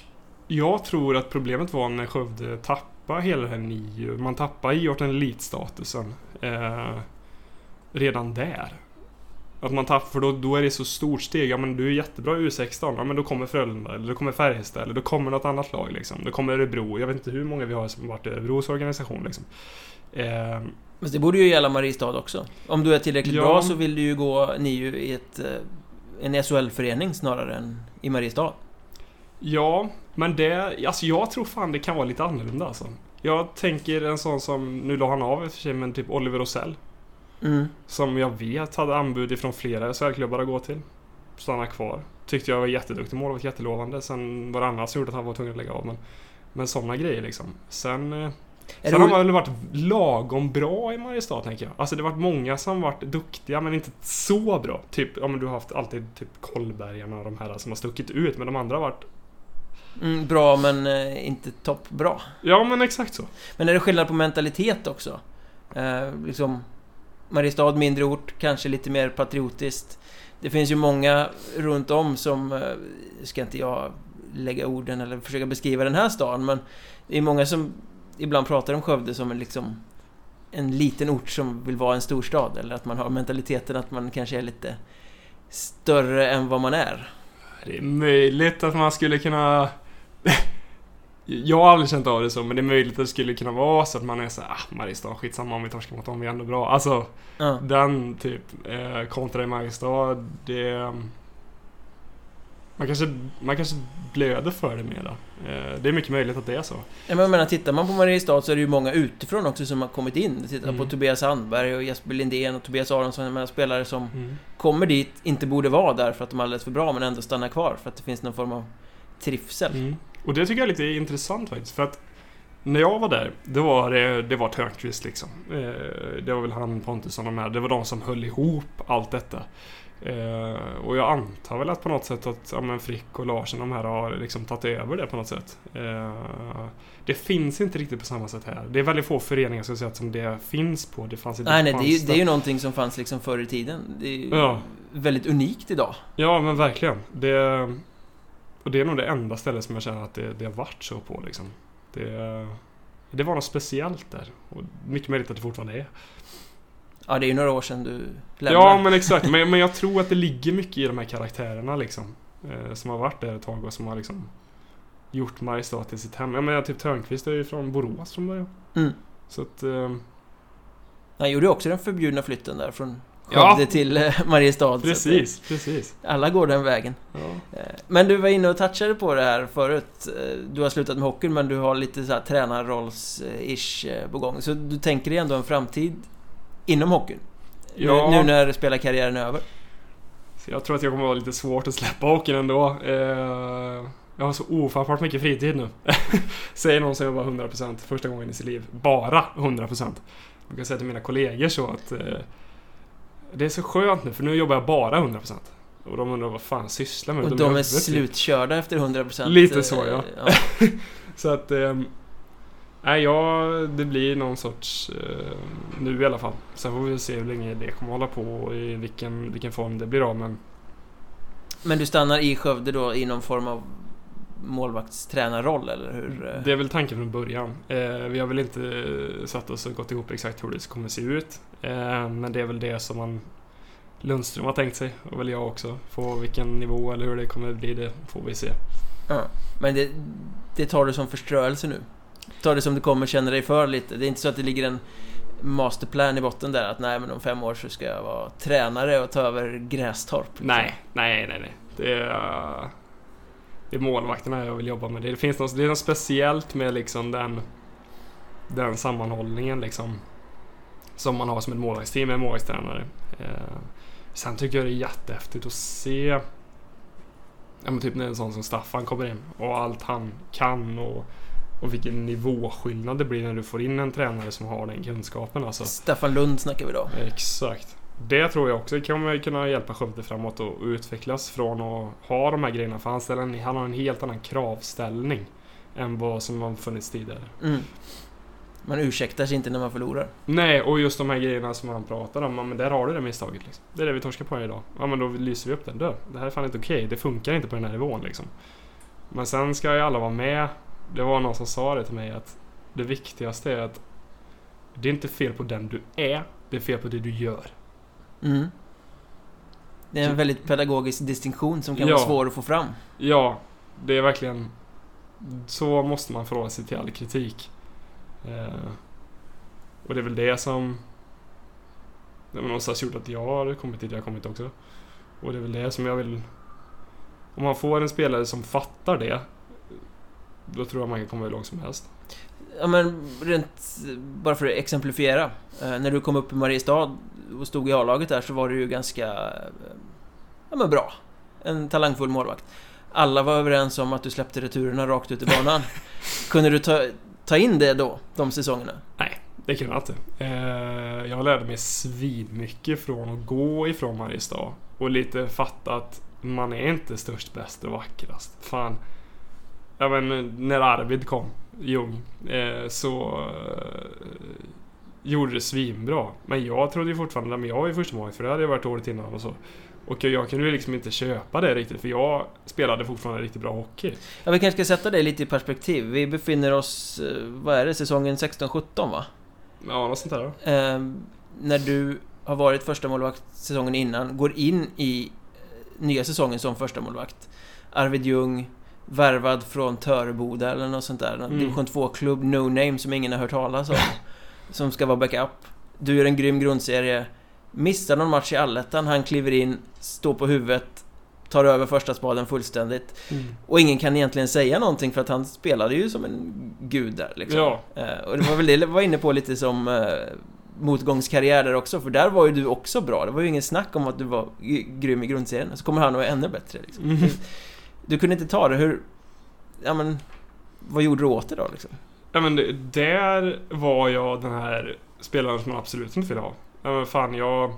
Jag tror att problemet var när Skövde tappade hela det här nio. Man tappade i den elitstatusen. Eh, redan där. Att man tappar, för då, då är det så stort steg. Ja men du är jättebra i U16. Ja men då kommer Frölunda, eller då kommer Färjestad, eller då kommer något annat lag liksom. Då kommer Örebro. Jag vet inte hur många vi har som varit i Örebros organisation liksom. Eh, Men det borde ju gälla Mariestad också. Om du är tillräckligt Ja. bra så vill du ju gå NIU i ett, eh, en SHL-förening snarare än i Mariestad. Ja, men det... Alltså jag tror fan det kan vara lite annorlunda alltså. Jag tänker en sån som, nu la han av i och för sig, men typ Oliver Rosell. Mm. Som jag vet hade anbud ifrån flera SHL-klubbar att gå till. Stanna kvar. Tyckte jag var jätteduktig mål, var jättelovande. Sen var det annat som gjorde att han var tvungen att lägga av. Men, men sådana grejer liksom. Sen... Sen det har man väl varit lagom bra i Mariestad tänker jag. Alltså det har varit många som varit duktiga men inte så bra. Typ, ja men du har haft alltid typ Kollbergarna och de här som har stuckit ut. Men de andra har varit... mm, bra men eh, inte toppbra. Ja men exakt så. Men är det skillnad på mentalitet också? Eh, liksom Mariestad, mindre ort, kanske lite mer patriotiskt. Det finns ju många runt om som, eh, ska inte jag lägga orden eller försöka beskriva den här stan, men det är många som ibland pratar om Skövde som en liksom en liten ort som vill vara en storstad eller att man har mentaliteten att man kanske är lite större än vad man är. Det är möjligt att man skulle kunna... Jag har aldrig känt av det så, men det är möjligt att det skulle kunna vara så att man är så ah, Mariestad, skitsamma om vi torskar mot dem, vi är ändå bra. Alltså, Ja. den typ, eh, kontra i Mariestad, det... Man kanske, man kanske blöder för det mera. Eh, det är mycket möjligt att det är så. Ja, men jag menar, tittar man på Mariestad så är det ju många utifrån också som har kommit in. Tittar Mm. på Tobias Sandberg och Jesper Lindén och Tobias Aronsson, jag menar spelare som kommer dit, inte borde vara där för att de är alldeles för bra, men ändå stannar kvar för att det finns någon form av trivsel. Mm. Och det tycker jag är lite intressant faktiskt. För att när jag var där, det var, det, det var Törnqvist liksom. Eh, det var väl han, Pontus och de här. Det var de som höll ihop allt detta. Eh, och jag antar väl att på något sätt att ja, men Frick och Larsen de här har liksom tagit över det på något sätt. Eh, det finns inte riktigt på samma sätt här. Det är väldigt få föreningar ska säga, som det finns på. Det fanns i Nej, nej, det är, ju, det är ju någonting som fanns liksom förr i tiden. Det är ju Ja. väldigt unikt idag. Ja, men verkligen. Det, och det är nog det enda stället som jag känner att det, det har varit så på liksom. Det, det var något speciellt där. Och mycket möjligt att det fortfarande är. Ja, det är ju några år sedan du lämnade. Ja, men exakt. Men, men jag tror att det ligger mycket i de här karaktärerna liksom. Eh, som har varit där ett tag och som har liksom gjort Mariestad till sitt hem. Jag menar, typ Törnqvist är ju från Borås från början. Mm. Så att... Eh, Han gjorde ju också den förbjudna flytten där från Ja. Skövde till eh, Mariestad. precis, precis. eh, Alla går den vägen. Ja. Eh, Men du var inne och touchade på det här förut. Eh, Du har slutat med hockeyn men du har lite så här tränarrolls-ish på gång. Så du tänker dig ändå en framtid inom hockeyn? Ja. Nu, nu när spelarkarriären är över? Så jag tror att jag kommer att ha lite svårt att släppa hockeyn ändå. Eh, jag har så ofattbart mycket fritid nu. Säger någon som jobbar 100% första gången i sitt liv. Bara 100%. Jag kan säga till mina kollegor så att eh, det är så skönt nu för nu jobbar jag bara 100%. Och de undrar vad fan sysslar med. Och i de är typ. slutkörda efter 100% Lite eh, så, ja. ja. Så att... Eh, nej, ja, det blir någon sorts... Eh, nu i alla fall. Sen får vi se hur länge det kommer hålla på och i vilken, vilken form det blir av. Men Men du stannar i Skövde då i någon form av målvaktstränarroll eller hur? Det är väl tanken från början. Eh, vi har väl inte satt oss och gått ihop exakt hur det kommer se ut. Eh, men det är väl det som man Lundström har tänkt sig och väl jag också. På vilken nivå eller hur det kommer bli det får vi se. Ja. Men det, det tar du som förströelse nu? Ta det som det kommer, känna dig för lite? Det är inte så att det ligger en masterplan i botten där att nej men om fem år så ska jag vara tränare och ta över Grästorp? liksom. Nej, nej, nej, nej. Det är, eh, det är målvakterna jag vill jobba med. Det finns något, det är något speciellt med liksom den, den sammanhållningen liksom. Som man har som ett målvaktsteam med en målvaktstränare. Eh, sen tycker jag det är jättehäftigt att se ja, men typ när en sån som Staffan kommer in och allt han kan och, och vilken nivåskillnad det blir när du får in en tränare som har den kunskapen alltså. Staffan Lund snackar vi då. Exakt. Det tror jag också kommer kunna hjälpa Skövde framåt och utvecklas från att ha de här grejerna. För han, ställer han har en helt annan kravställning än vad som har funnits tidigare. Mm. Man ursäktar sig inte när man förlorar. Nej, och just de här grejerna som han pratar om. ja, Men där har du det misstaget. Liksom. Det är det vi torskar på idag. Ja, men då lyser vi upp den. Dö. Det här är fan inte okej. Det funkar inte på den här nivån liksom. Men sen ska ju alla vara med. Det var någon som sa det till mig att det viktigaste är att det är inte fel på den du är, det är fel på det du gör. Mm. Det är en väldigt pedagogisk distinktion som kan Ja. vara svår att få fram. Ja, det är verkligen... Så måste man förhålla sig till all kritik. Eh, och det är väl det som... Det har någonstans gjort att jag har kommit dit jag har kommit också. Och det är väl det som jag vill... Om man får en spelare som fattar det, då tror jag man kan komma hur långt som helst. Ja men rent, bara för att exemplifiera. Eh, när du kom upp i Mariestad och stod i A-laget där så var du ju ganska, eh, ja men bra. En talangfull målvakt. Alla var överens om att du släppte returerna rakt ut i banan. Kunde du ta, ta in det då, de säsongerna? Det kunde jag inte. Eh, jag lärde mig svinmycket från att gå ifrån Mariestad och lite fatta att man är inte störst, bäst och vackrast. Fan. Ja men när Arvid kom, Ljung, eh, så eh, gjorde det svinbra. Men jag trodde ju fortfarande, men jag var ju första för det hade jag varit året innan och så. Och jag kunde ju liksom inte köpa det riktigt för jag spelade fortfarande riktigt bra hockey. Ja, vi kanske ska sätta det lite i perspektiv. Vi befinner oss, eh, vad är det, säsongen 16-17 va? Ja, något sånt där då. Eh, när du har varit första målvakt säsongen innan, går in i eh, nya säsongen som första målvakt. Arvid Ljung, värvad från Töreboda eller något sånt där. Mm. Division 2-klubb, no name, som ingen har hört talas om. som ska vara backup. Du gör en grym grundserie. Missar någon match i allettan, han kliver in, står på huvudet, tar över första spaden fullständigt. Och ingen kan egentligen säga någonting för att han spelade ju som en gud där liksom. Ja. Eh, och det var väl det jag var inne på lite som eh, motgångskarriär där också, för där var ju du också bra. Det var ju ingen snack om att du var grym i grundserien. Så kommer han att vara ännu bättre liksom. Mhm. Du kunde inte ta det, hur... Ja men... Vad gjorde du åt det då liksom? Ja men det, där var jag den här spelaren som man absolut inte vill ha. Ja men fan jag...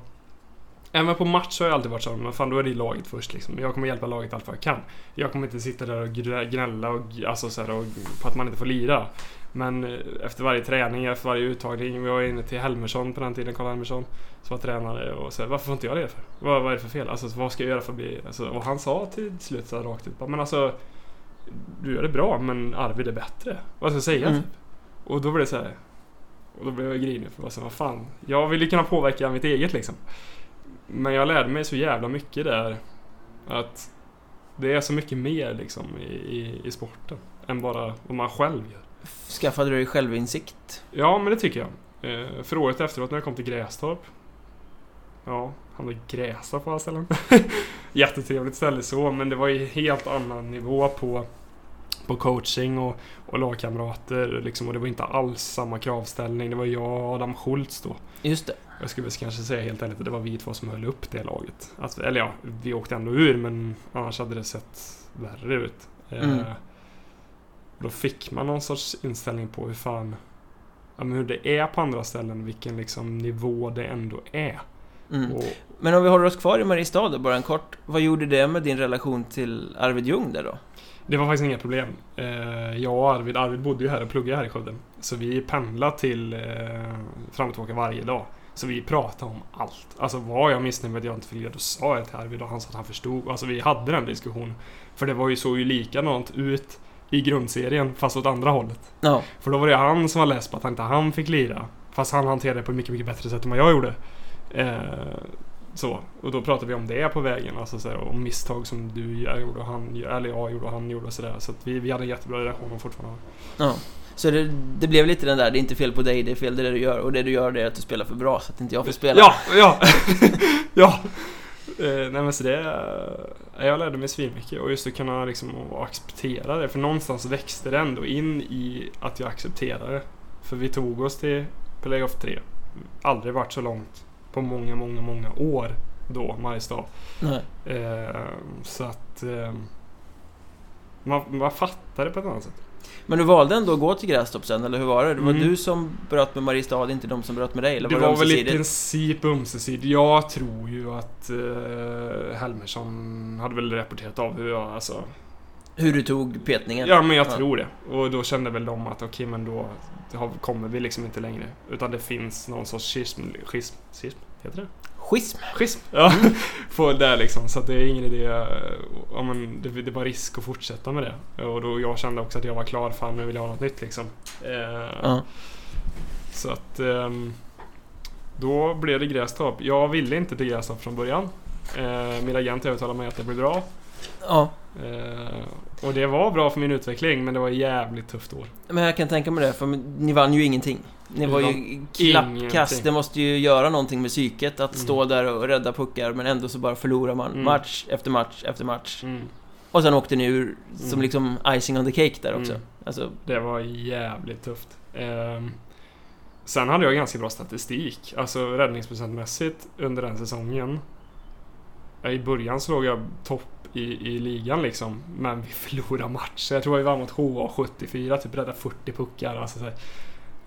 Även på match har jag alltid varit så, men fan då är det laget först liksom. Jag kommer hjälpa laget allt vad jag kan. Jag kommer inte sitta där och gnälla och, alltså, så här, och, på att man inte får lira. Men eh, efter varje träning, efter varje uttagning. Vi var inne till Helmersson på den tiden, Karl Helmersson. Som var tränare och så här, varför får inte jag det för? Vad, vad är det för fel? Alltså vad ska jag göra för att bli... Alltså, och han sa till slut så här, rakt ut, men alltså... Du gör det bra, men Arvid är bättre. Vad ska jag säga? Mm. Typ? Och då blev det så här. Och då blev jag grinig för vad fan. Jag ville kunna påverka mitt eget liksom. Men jag lärde mig så jävla mycket där. Att det är så mycket mer liksom i, i, i sporten. Än bara vad man själv gör. Skaffade du dig självinsikt? Ja, men det tycker jag. Eh, för året efteråt när jag kom till Grästorp. Ja, hamnade i Grästorp på alla ställen. Jättetrevligt ställe så, men det var ju helt annan nivå på, på coaching och, och lagkamrater. Liksom, och det var inte alls samma kravställning. Det var jag och Adam Schultz då. Just det. Jag skulle väl kanske säga helt ärligt att det var vi två som höll upp det laget. Alltså, eller ja, vi åkte ändå ur men annars hade det sett värre ut. Eh, Mm. Då fick man någon sorts inställning på hur fan ja, men hur det är på andra ställen, vilken liksom nivå det ändå är. Mm. Och, Men om vi håller oss kvar i Mariestad då, bara en kort. Vad gjorde det med din relation till Arvid Ljung där då? Det var faktiskt inga problem. Eh, jag och Arvid, Arvid bodde ju här och pluggade här i Skövde. Så vi pendlade till eh, fram och tillbaka varje dag. Så vi pratade om allt. Alltså var jag missnöjd med att jag inte fick lira, då sa jag till Arvid och han sa att han förstod. Alltså vi hade den diskussionen. För det var ju så ju likadant ut i grundserien, fast åt andra hållet. Ja. För då var det han som var less på att inte han fick lira. Fast han hanterade det på ett mycket, mycket bättre sätt än vad jag gjorde. Eh, så. Och då pratade vi om det på vägen. Alltså så här, om misstag som du gjorde och han eller jag gjorde och han gjorde och sådär. Så att vi, vi hade en jättebra relation och fortfarande har. Ja. Så det, det blev lite den där, det är inte fel på dig, det är fel det du gör. Och det du gör det är att du spelar för bra, så att inte jag får spela. Ja, ja, ja. Eh, nej men så det... eh, jag lärde mig svinmycket och just att kunna liksom acceptera det. För någonstans växte det ändå in i att jag accepterade det. För vi tog oss till Playoff 3. Aldrig varit så långt på många, många, många år då, Mariestad. Eh, så att... Eh, man, man fattar det på ett annat sätt. Men du valde ändå att gå till Grästorp sen, eller hur var det? Det var Mm. du som bröt med Mariestad, inte de som bröt med dig? Eller Det var var väl i princip ömsesidigt. Jag tror ju att eh, Helmersson hade väl rapporterat av hur jag, alltså... Hur du tog petningen? Ja, men jag Ja. tror det. Och då kände väl de att okej, men då kommer vi liksom inte längre. Utan det finns någon sorts schism, schism, schism heter det? Schism. Schism. Ja, på där liksom. Så det är ingen idé. eh, Ja, men det, det var risk att fortsätta med det. Och då jag kände också att jag var klar. Fan, nu vill jag ha något nytt liksom. Eh, Ja. Så att... ehm, då blev det Grästorp. Jag ville inte till Grästorp från början. Eh, min agent övertalade mig att det blir bra. Ja. Eh, och det var bra för min utveckling, men det var ett jävligt tufft år. Men jag kan tänka mig det, för ni vann ju ingenting. Ni var ju klappkast. Det måste ju göra någonting med psyket att Mm. stå där och rädda puckar, men ändå så bara förlorar man Mm. match efter match efter match. Mm. Och sen åkte ni ur som Mm. liksom icing on the cake där också. Mm. Alltså, Det var jävligt tufft. Ehm, sen hade jag ganska bra statistik. Alltså räddningsprocentmässigt under den säsongen. I början så låg jag topp i, i ligan liksom. Men vi förlorade matcher. Jag tror vi vann mot HA 74, typ räddade 40 puckar. Alltså, så här.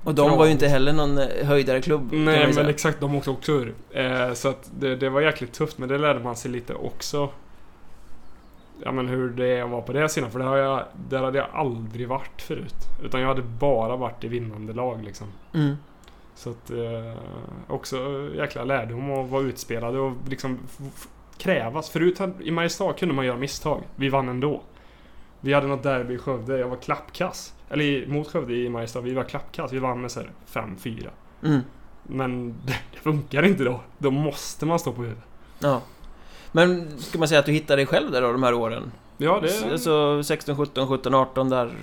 och de Bra. var ju inte heller någon eh, höjdare klubb. kan man Nej men exakt, de åkte också ur. Eh, så att det, det var jäkligt tufft men det lärde man sig lite också. Ja men hur det vara på det sidan för det har jag, där hade jag aldrig varit förut. Utan jag hade bara varit i vinnande lag liksom. Mm. Så att eh, också jäkla lärdom att vara utspelade och liksom krävas. Förut hade, i Mariestad kunde man göra misstag. Vi vann ändå. Vi hade något derby i Skövde, jag var klappkass. Eller mot Skövde i Mariestad, vi var klappkass. Vi vann med så här 5-4. Mm. Men det, det funkar inte då. Då måste man stå på huvudet. Ja. Men ska man säga att du hittade dig själv där då, de här åren? Ja, det... Alltså 16, 17, 17, 18 där. När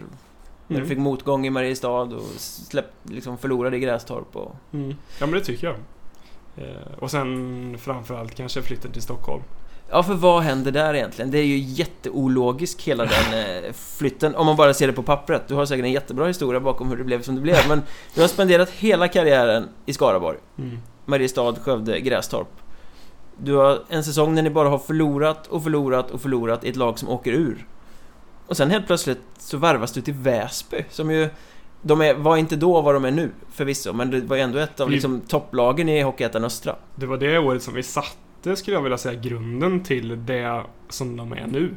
Mm. du fick motgång i Mariestad och släpp, liksom förlorade i Grästorp och... Mm. Ja, men det tycker jag. Eh, och sen framförallt kanske flytten till Stockholm. Ja, för vad händer där egentligen? Det är ju jätteologisk hela den eh, flytten, om man bara ser det på pappret. Du har säkert en jättebra historia bakom hur det blev som det blev, men du har spenderat hela karriären i Skaraborg. Mm. Mariestad, Skövde, Grästorp. Du har en säsong när ni bara har förlorat och förlorat och förlorat i ett lag som åker ur. Och sen helt plötsligt så värvas du till Väsby, som ju... De är, var inte då vad de är nu, förvisso, men det var ju ändå ett av Vi- liksom, topplagen i Hockeyettan Östra. Det var det året som vi satte, skulle jag vilja säga, grunden till det som de är nu.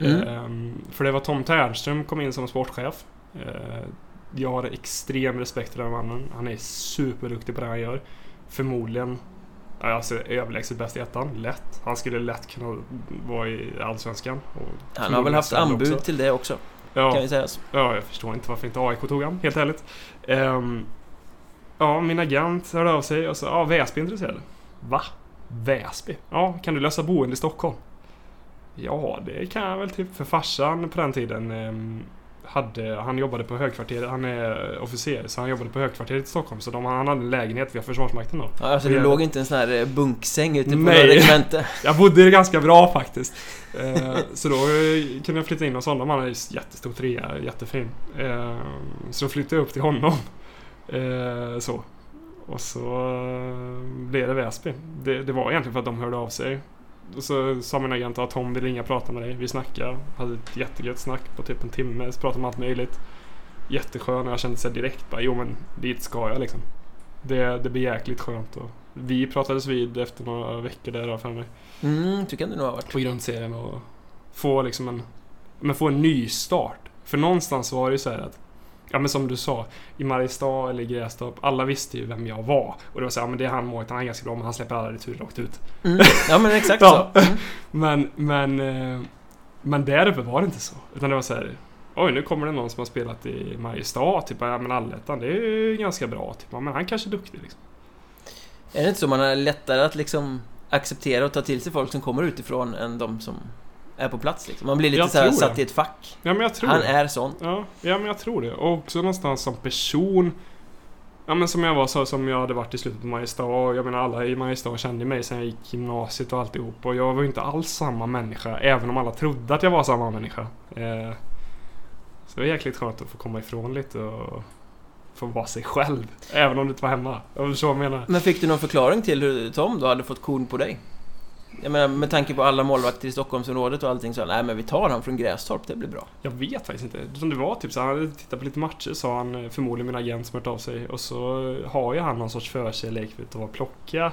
Mm. Ehm, för det var Tom Ternström kom in som sportchef. Eh, jag har extrem respekt för den mannen. Han är superduktig på det han gör. Förmodligen alltså, överlägset bäst i ettan. Lätt. Han skulle lätt kunna vara i Allsvenskan. Han har väl haft anbud också. till det också, Ja, kan ju sägas. ja, jag förstår inte varför inte AIK tog han, helt ärligt. Ehm, ja, min agent hörde av sig och sa ja, Väsby är intresserade. Va? Väsby? Ja, kan du lösa boende i Stockholm? Ja, det kan jag väl typ. För farsan på den tiden ehm, hade, han jobbade på högkvarteret, han är officer, så han jobbade på högkvarteret i Stockholm. Så de, han hade en lägenhet via Försvarsmakten då. Ja, alltså Det du är- låg inte en sån här eh, bunksäng ute på regemente? Jag bodde ganska bra faktiskt. Eh, så då eh, kunde jag flytta in hos honom. Han en jättestor trea, jättefin. Så då flyttade jag upp till honom. Så. Och så blev det Väsby. Det, det var egentligen för att de hörde av sig. Och så sa min agent att Tom vill ringa och prata med dig. Vi snackade. Hade ett jättegött snack på typ en timme. Så pratade om allt möjligt. Jätteskön och jag kände sig direkt bara, jo men dit ska jag liksom. Det, det blir jäkligt skönt. Och vi pratades vid efter några veckor där för mig Mm, tycker jag det nog har varit. på grundserien och få liksom en, men få en ny start. För någonstans var det ju så här att, ja men som du sa, i Mariestad eller i Grästorp, alla visste ju vem jag var. Och det var så ja men det är han målet, han är ganska bra men han släpper alla returer rakt ut. Mm. Ja, men exakt Ja. så. Mm. Men, men, eh, men där uppe var det inte så. Utan det var så här, oj nu kommer det någon som har spelat i Mariestad, typ, ja men allettan, det är ju ganska bra. Typ, ja, men han kanske är duktig liksom. Är det inte så man har lättare att liksom acceptera och ta till sig folk som kommer utifrån än de som är på plats liksom? Man blir lite så satt i ett fack. Ja men jag tror Han det. är sån. Ja, ja men jag tror det. Och också någonstans som person. Ja men som jag var så som jag hade varit i slutet på Mariestad. Jag menar alla i Mariestad kände mig sen jag gick gymnasiet och alltihop. Och jag var ju inte alls samma människa. Även om alla trodde att jag var samma människa. Eh, så det var jäkligt skönt att få komma ifrån lite och få vara sig själv. Även om du inte var hemma. Förstår vad jag menar. Men fick du någon förklaring till hur Tom då hade fått korn på dig? Jag menar, med tanke på alla målvakter i Stockholmsområdet och allting så nej men vi tar han från Grästorp, det blir bra. Jag vet faktiskt inte. Som det var typ så han hade tittat på lite matcher sa han eh, förmodligen min agent som hört av sig. Och så har ju han någon sorts förkärlek för att plocka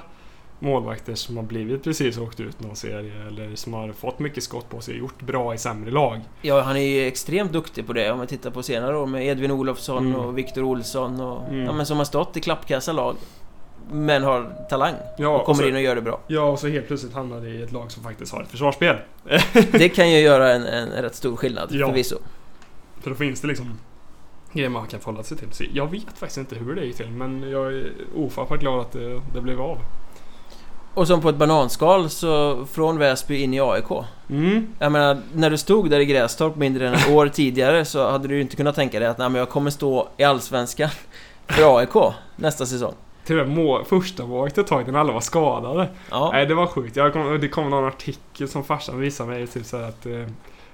målvakter som har blivit precis åkt ut någon serie eller som har fått mycket skott på sig och gjort bra i sämre lag. Ja, han är ju extremt duktig på det om man tittar på senare år med Edvin Olofsson Mm. och Viktor Olsson och... Mm. Ja men som har stått i klappkassa lag. Men har talang. Ja, och kommer så, in och gör det bra. Ja, och så helt plötsligt hamnade i ett lag som faktiskt har ett försvarsspel. Det kan ju göra en, en rätt stor skillnad Ja. förvisso. För då finns det liksom grejer man kan förhålla sig till. Så jag vet faktiskt inte hur det gick till, men jag är ofattbart glad att det, det blev av. Och som på ett bananskal så från Väsby in i AIK. Mm. Jag menar, när du stod där i Grästorp mindre än ett år tidigare så hade du ju inte kunnat tänka dig att nej, men jag kommer stå i Allsvenskan för AIK nästa säsong. Till och med må, första målet ett tag när alla var skadade. Ja, Nej, det var sjukt. Jag kom, det kom någon artikel som farsan visade mig, typ så här att eh,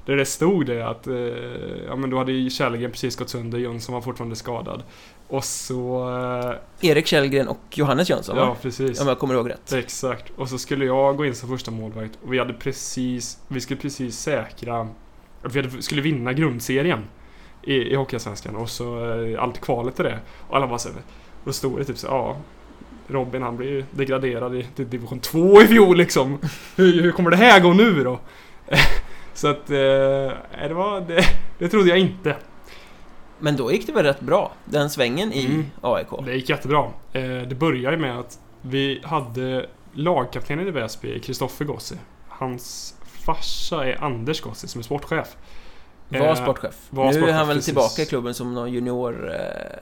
där det stod det att eh, ja, men då hade ju Källgren precis gått sönder, Jönsson var fortfarande skadad. Och så... Eh, Erik Källgren och Johannes Jönsson ja, va? precis. Om jag kommer ihåg rätt. Exakt. Och så skulle jag gå in som första målvakt och vi hade precis, vi skulle precis säkra, vi hade, skulle vinna grundserien i, i Hockeyallsvenskan och så eh, allt kvalet till det. Och alla bara så här, då stod det typ så ja, Robin han blir degraderad i, till division 2 i fjol liksom. Hur, hur kommer det här gå nu då? så att, eh, det var, det, det trodde jag inte. Men då gick det väl rätt bra, den svängen i Mm. AIK? Det gick jättebra. Eh, det började med att vi hade lagkaptenen i Väsby, Kristoffer Gossi. Hans farsa är Anders Gossi som är sportchef. Var Eh, sportchef. var nu är sportchef, han väl precis. tillbaka i klubben som någon junior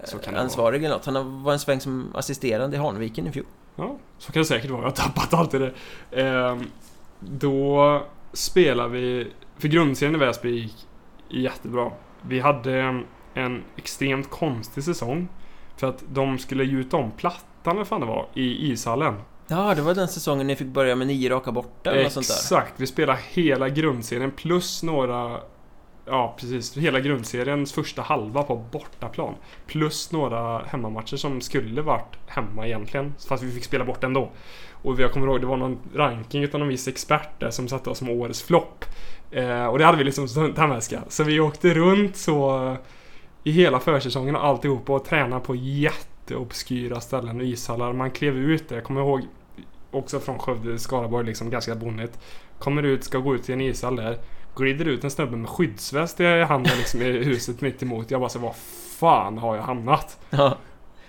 Så kan eh, eller något. Han var en sväng som assisterande i Hanviken i fjol. Ja, så kan det säkert vara. Jag har tappat allt i det. Eh, då spelar vi... För grundserien i Väsby gick jättebra. Vi hade en extremt konstig säsong. För att de skulle gjuta om plattan, eller fan det var, i ishallen. Ja, det var den säsongen ni fick börja med nio raka borta eller något sånt där. Exakt, vi spelade hela grundserien plus några... Ja, precis. Hela grundseriens första halva på bortaplan. Plus några hemmamatcher som skulle varit hemma egentligen. Fast vi fick spela bort ändå. Och jag kommer ihåg, det var någon ranking utav någon viss expert där som satte oss som årets flopp. Eh, och det hade vi liksom som tandväska. Så vi åkte runt så i hela försäsongen och alltihopa och tränade på jätteobskyra ställen och ishallar. Man klev ut där. Jag kommer ihåg också från Skövde, Skaraborg, liksom ganska bonnigt. Kommer ut, ska gå ut till en ishall där. Glider ut en snubbe med skyddsväst i handen liksom i huset mitt emot. Jag bara så vad fan har jag hamnat? Ja.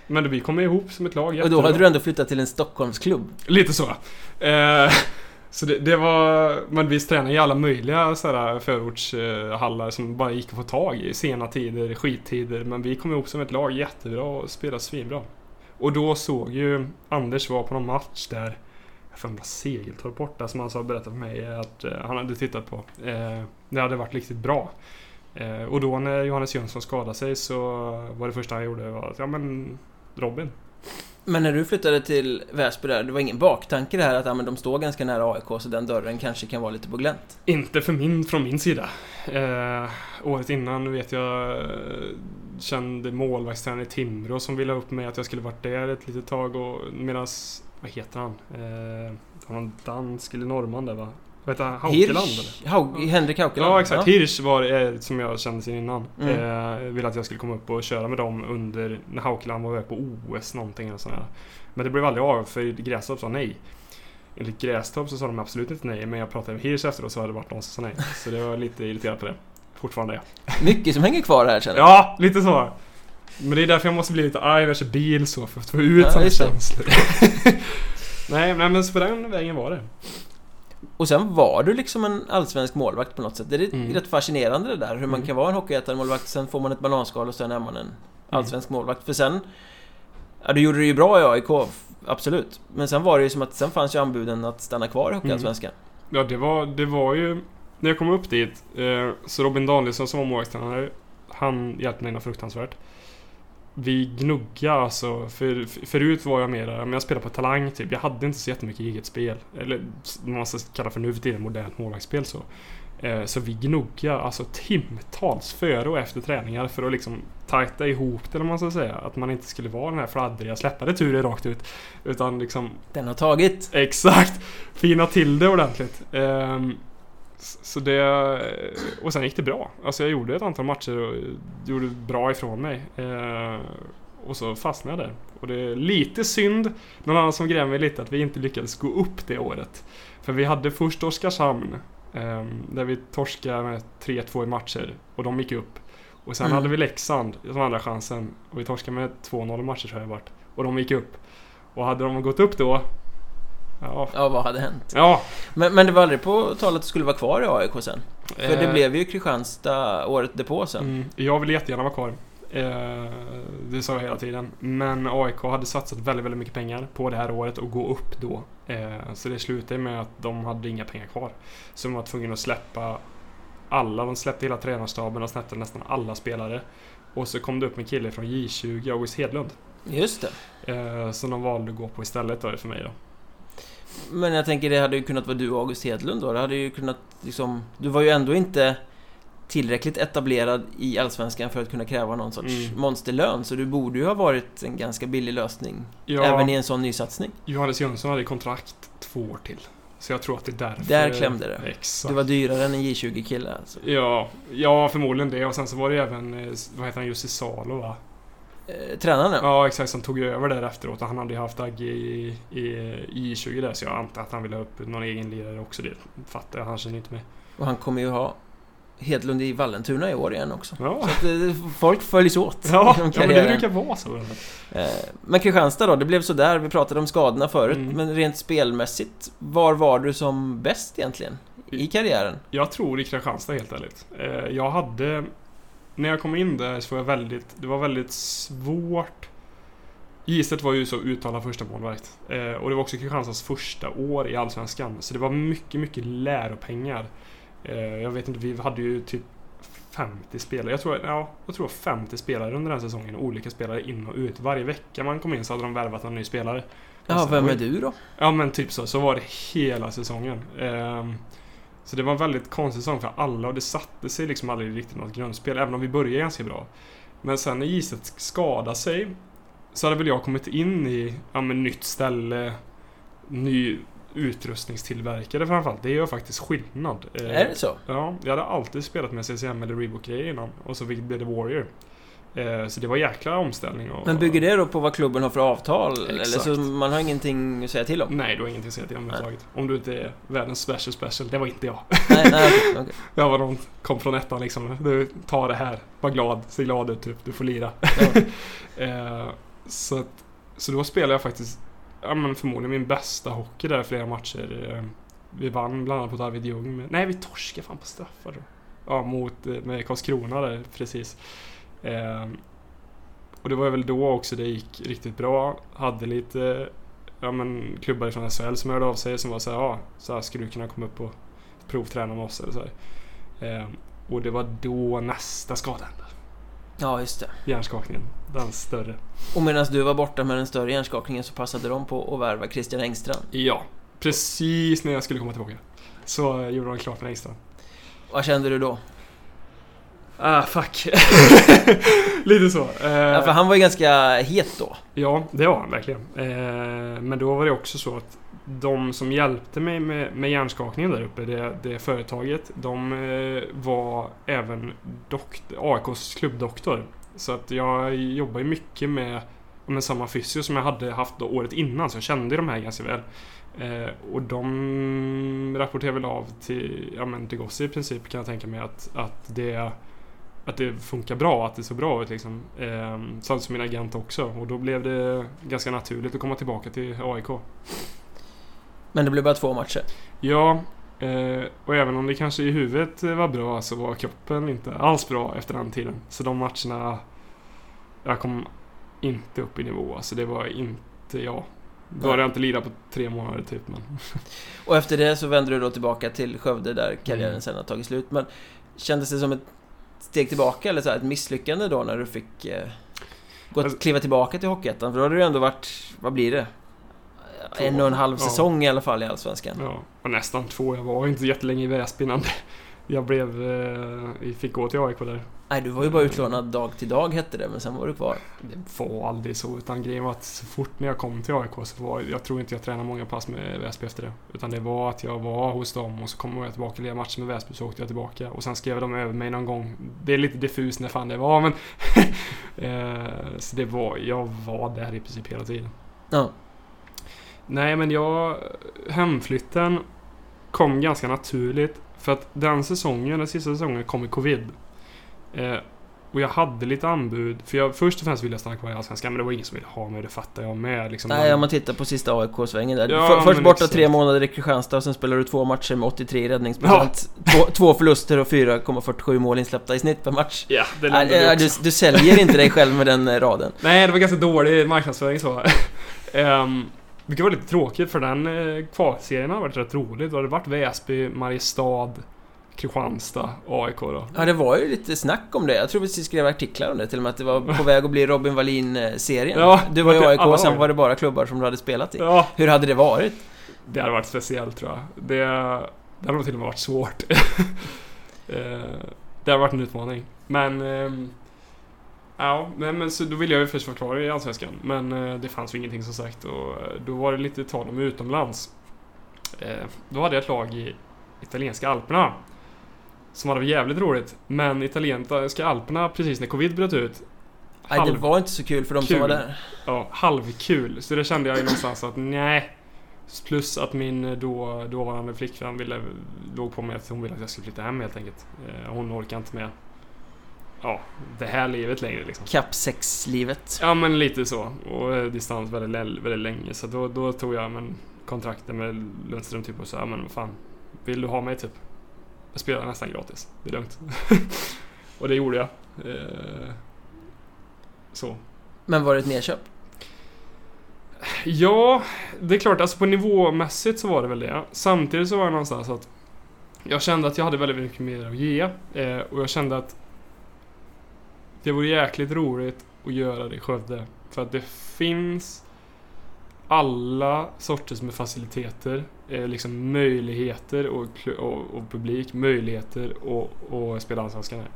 Men vi kom ihop som ett lag Och då jättebra. hade du ändå flyttat till en Stockholmsklubb. Lite så. Eh, så det, det var... Men vi tränade i alla möjliga sådär förortshallar som bara gick att få tag i. Sena tider, skittider. Men vi kom ihop som ett lag jättebra och spelade svinbra. Och då såg ju Anders var på någon match där jag får bara Segeltorp borta som han sa berättade för mig att eh, han hade tittat på. Eh, det hade varit riktigt bra. Eh, och då när Johannes Jönsson skadade sig så var det första han gjorde var att ja men Robin. Men när du flyttade till Väsby där, det var ingen baktanke det här att ja, men de står ganska nära AIK så den dörren kanske kan vara lite på glänt? Inte för min, från min sida. Eh, året innan vet jag kände målvaktstränare i Timrå som ville ha upp mig att jag skulle varit där ett litet tag och medans, vad heter han? Eh, var någon dansk eller norrman där va? Vad heter han? Haukeland eller? Hirsch, Haug, Henrik Haukeland? Ja exakt, Hirsch var eh, som jag kände sen innan. Mm. Eh, ville att jag skulle komma upp och köra med dem under när Haukeland var på OS någonting eller sådär. Men det blev aldrig av för Grästorp sa nej. Enligt Grästorp så sa de absolut inte nej men jag pratade med Hirsch efteråt så hade det varit någon som sa nej. Så det var lite irriterad på det. Fortfarande jag. Mycket som hänger kvar här känner jag. Ja, lite så. Men det är därför jag måste bli lite arg när jag kör bil så för att få ut Ja, sådana känslor. nej, nej men så på den vägen var det. Och sen var du liksom en allsvensk målvakt på något sätt. Det är Mm. rätt fascinerande det där, hur man Mm. kan vara en hockeyettan-målvakt, sen får man ett bananskal och sen är man en allsvensk målvakt. För sen... Ja, du gjorde det ju bra i AIK, absolut. Men sen var det ju som att sen fanns ju anbuden att stanna kvar i Hockeyallsvenskan. Ja, det var, det var ju... När jag kom upp dit, eh, så Robin Danielsson som var målvaktstränare, han hjälpte mig något fruktansvärt. Vi gnugga alltså. För, för, förut var jag mera, men jag spelade på talang typ. Jag hade inte så jättemycket eget spel. Eller vad man ska kalla för nu för tiden, modernt målvaktsspel så. Eh, så vi gnugga alltså timtals före och efter träningar för att liksom tajta ihop det eller man ska säga. Att man inte skulle vara den här fladdriga, släppa returer rakt ut. Utan liksom Den har tagit. Exakt! Fina till det ordentligt. S- så det... Och sen gick det bra. Alltså jag gjorde ett antal matcher och gjorde bra ifrån mig. Ehm, och så fastnade jag där. Och det är lite synd, någon annan som gräver mig lite, att vi inte lyckades gå upp det året. För vi hade först Oskarshamn, ehm, där vi torskade med 3-2 i matcher. Och de gick upp. Och sen Mm. hade vi Leksand som andra chansen. Och vi torskade med 2-0 i matcher tror jag det vart. Och de gick upp. Och hade de gått upp då... Ja. Ja, vad hade hänt? Ja. Men, men det var aldrig på tal att du skulle vara kvar i AIK sen? För det eh, blev ju Kristianstad året därpå sen. Mm, jag ville jättegärna vara kvar. Eh, det sa jag hela tiden. Men AIK hade satsat väldigt, väldigt mycket pengar på det här året och gå upp då. Eh, så det slutade med att de hade inga pengar kvar. Så de var tvungna att släppa alla. De släppte hela tränarstaben och släppte nästan alla spelare. Och så kom det upp en kille från J20, August Hedlund. Just det. Eh, som de valde att gå på istället då för mig då. Men jag tänker det hade ju kunnat vara du och August Hedlund då. Det hade ju kunnat liksom... Du var ju ändå inte tillräckligt etablerad i Allsvenskan för att kunna kräva någon sorts Mm. monsterlön. Så du borde ju ha varit en ganska billig lösning. Ja, Även i en sån nysatsning. Johannes Jönsson hade kontrakt två år till. Så jag tror att det är därför. Där klämde det. Exakt. Du var dyrare än en J20-kille alltså. Ja, ja, förmodligen det. Och sen så var det även, eh, vad heter han, Jussi Salo va? Eh, tränaren ja. Exakt. Som tog över där efteråt. Han hade ju haft Agge i, i, i 20 där. Så jag antar att han ville ha upp någon egen lirare också. Det fattar jag. Han känner inte med. Och han kommer ju ha Hedlund i Vallentuna i år igen också. Ja, Så att eh, folk följs åt. ja, ja men det brukar vara så. Eh, Men Kristianstad då, det blev sådär. Vi pratade om skadorna förut. Mm. Men rent spelmässigt, var var du som bäst egentligen? I karriären? Jag tror i Kristianstad helt ärligt. Jag hade... När jag kom in där så var jag väldigt... Det var väldigt svårt. Giset var ju så uttalad första målvakt. Eh, Och det var också Kristianstads första år i Allsvenskan. Så det var mycket, mycket läropengar. Eh, Jag vet inte, vi hade ju typ 50 spelare. Jag tror, ja, jag tror 50 spelare under den här säsongen. Olika spelare in och ut. Varje vecka man kom in så hade de värvat en ny spelare. Ja, vem är du då? Ja men typ så, så var det hela säsongen. Ehm, så det var en väldigt konstig säsong för alla och det satte sig liksom aldrig riktigt något grundspel, även om vi började ganska bra. Men sen när Giset skadade sig så hade väl jag kommit in i, ja men nytt ställe, ny utrustningstillverkare framförallt. Det gör faktiskt skillnad. Är det så? Ja, jag hade alltid spelat med CCM eller Reebok-grejer innan och så blev det Warrior. Eh, så det var jäkla omställning. Och, Men bygger det då på vad klubben har för avtal? Eller Exakt. så man har ingenting att säga till om? Nej, du har ingenting att säga till om överhuvudtaget. Om du inte är världens special special. Det var inte jag. nej, nej, okej. Jag var de kom från ettan liksom. Du, ta det här. Var glad. Se glad ut typ. Du får lira. Ja. eh, så, så då spelade jag faktiskt ja, men förmodligen min bästa hockey där flera matcher. Eh, vi vann bland annat mot Arvid Ljung. Nej, vi torskade fan på straffar då. Ja, mot med Karlskrona där precis. Eh, och det var väl då också det gick riktigt bra. Hade lite ja, men, klubbar från SHL som hörde av sig som var så här, ja, så här skulle du kunna komma upp och provträna med oss eller så. Eh, och det var då nästa skada hände. ja, just det. Hjärnskakningen. Den större. Och medan du var borta med den större hjärnskakningen så passade de på att värva Christian Engstrand. Ja, precis när jag skulle komma tillbaka. Så eh, gjorde de klart med Engstrand. Vad kände du då? Ah, fuck. Lite så. Ja, för han var ju ganska het då. Ja, det var han verkligen. Eh, men då var det också så att de som hjälpte mig med, med hjärnskakningen där uppe, det, det företaget, de eh, var även AIKs klubbdoktor. Så att jag jobbar ju mycket med, med samma fysio som jag hade haft året innan, så jag kände de här ganska väl. Eh, och de rapporterade väl av till, ja, men till Gossi i princip kan jag tänka mig att, att det att det funkar bra, att det ser bra ut liksom. Eh, Samt som min agent också. Och då blev det ganska naturligt att komma tillbaka till AIK. Men det blev bara två matcher. Ja, eh, och även om det kanske i huvudet var bra så var kroppen inte alls bra efter den tiden. Så de matcherna, jag kom inte upp i nivå. Alltså det var inte jag. Då hade jag inte lirat på tre månader typ. Men. Och efter det så vände du då tillbaka till Skövde där karriären Mm. sen har tagit slut. Men kändes det som ett steg tillbaka eller så här, ett misslyckande då när du fick eh, gå, kliva tillbaka till Hockeyettan? För då hade du ändå varit, vad blir det? Två. En och en halv Ja. säsong i alla fall i Allsvenskan. Ja, och nästan två. Jag var inte jättelänge i Väsby innan jag blev... Eh, fick gå till AIK där. Nej, du var ju bara utlånad dag till dag hette det, men sen var du kvar. Det var aldrig så, utan grejen var att så fort när jag kom till AIK så var jag tror inte jag tränade många pass med Väsby efter det. Utan det var att jag var hos dem och så kom jag tillbaka lirade matcher med Väsby så åkte jag tillbaka. Och sen skrev de över mig någon gång. Det är lite diffust när fan det var men... eh, så det var, jag var där i princip hela tiden. Ja. Nej men jag... Hemflytten kom ganska naturligt. För att den säsongen, den sista säsongen, kom i covid. Eh, Och jag hade lite anbud. För jag, först och främst ville jag stanna kvar i Allsvenskan men det var ingen som ville ha mig, det fattar jag med. Liksom. Nej, om man tittar på sista AIK-svängen där. Ja, För, först borta exakt. tre månader i Kristianstad och sen spelar du två matcher med 83 i räddningsprocent. Två, två förluster och 4,47 mål insläppta i snitt per match. Ja, det lärde äh, du du, säljer inte dig själv med den eh, raden. Nej, det var ganska dålig marknadsföring så. um, vilket var lite tråkigt för den uh, kvalserien har varit rätt rolig. Då hade det varit Väsby, Mariestad, Kristianstad, AIK då. Ja, det var ju lite snack om det. Jag tror vi skrev artiklar om det till och med, att det var på väg att bli Robin Wallin-serien. Ja, du var i AIK, och sen var det bara klubbar som du hade spelat i. Ja, Hur hade det varit? det hade varit speciellt tror jag. Det, det hade nog till och med varit svårt. Eh, det hade varit en utmaning. Men... ehm, Ja, nej, men så då ville jag ju först vara kvar i Allsvenskan. Men eh, det fanns ju ingenting som sagt och eh, då var det lite tal om utomlands. Då hade jag ett lag i italienska Alperna. Som hade jävligt roligt. Men italienska Alperna, precis när covid bröt ut. Nej, det var inte så kul för de som Kul. var där. Ja, halvkul. Så det kände jag ju någonstans att nej. Plus att min då, dåvarande flickvän ville, låg på mig att hon ville att jag skulle flytta hem helt enkelt. Eh, Hon orkar inte med ja, det här livet längre liksom. Kapp 6-livet. Ja men lite så. Och eh, distans väldigt, väldigt länge. Så då, då tog jag men, kontrakten med Lundström typ och sa ja men vad fan. Vill du ha mig typ? Jag spelar nästan gratis. Det är lugnt. och det gjorde jag. Eh, så. Men var det ett nedköp? Ja, det är klart. Alltså på nivåmässigt så var det väl det. Samtidigt så var det någonstans att jag kände att jag hade väldigt mycket mer att ge. Eh, och jag kände att det vore jäkligt roligt att göra det i Skövde. För att det finns alla sorters med faciliteter, eh, liksom möjligheter och, och, och publik, möjligheter och, och spela Allsvenskan här.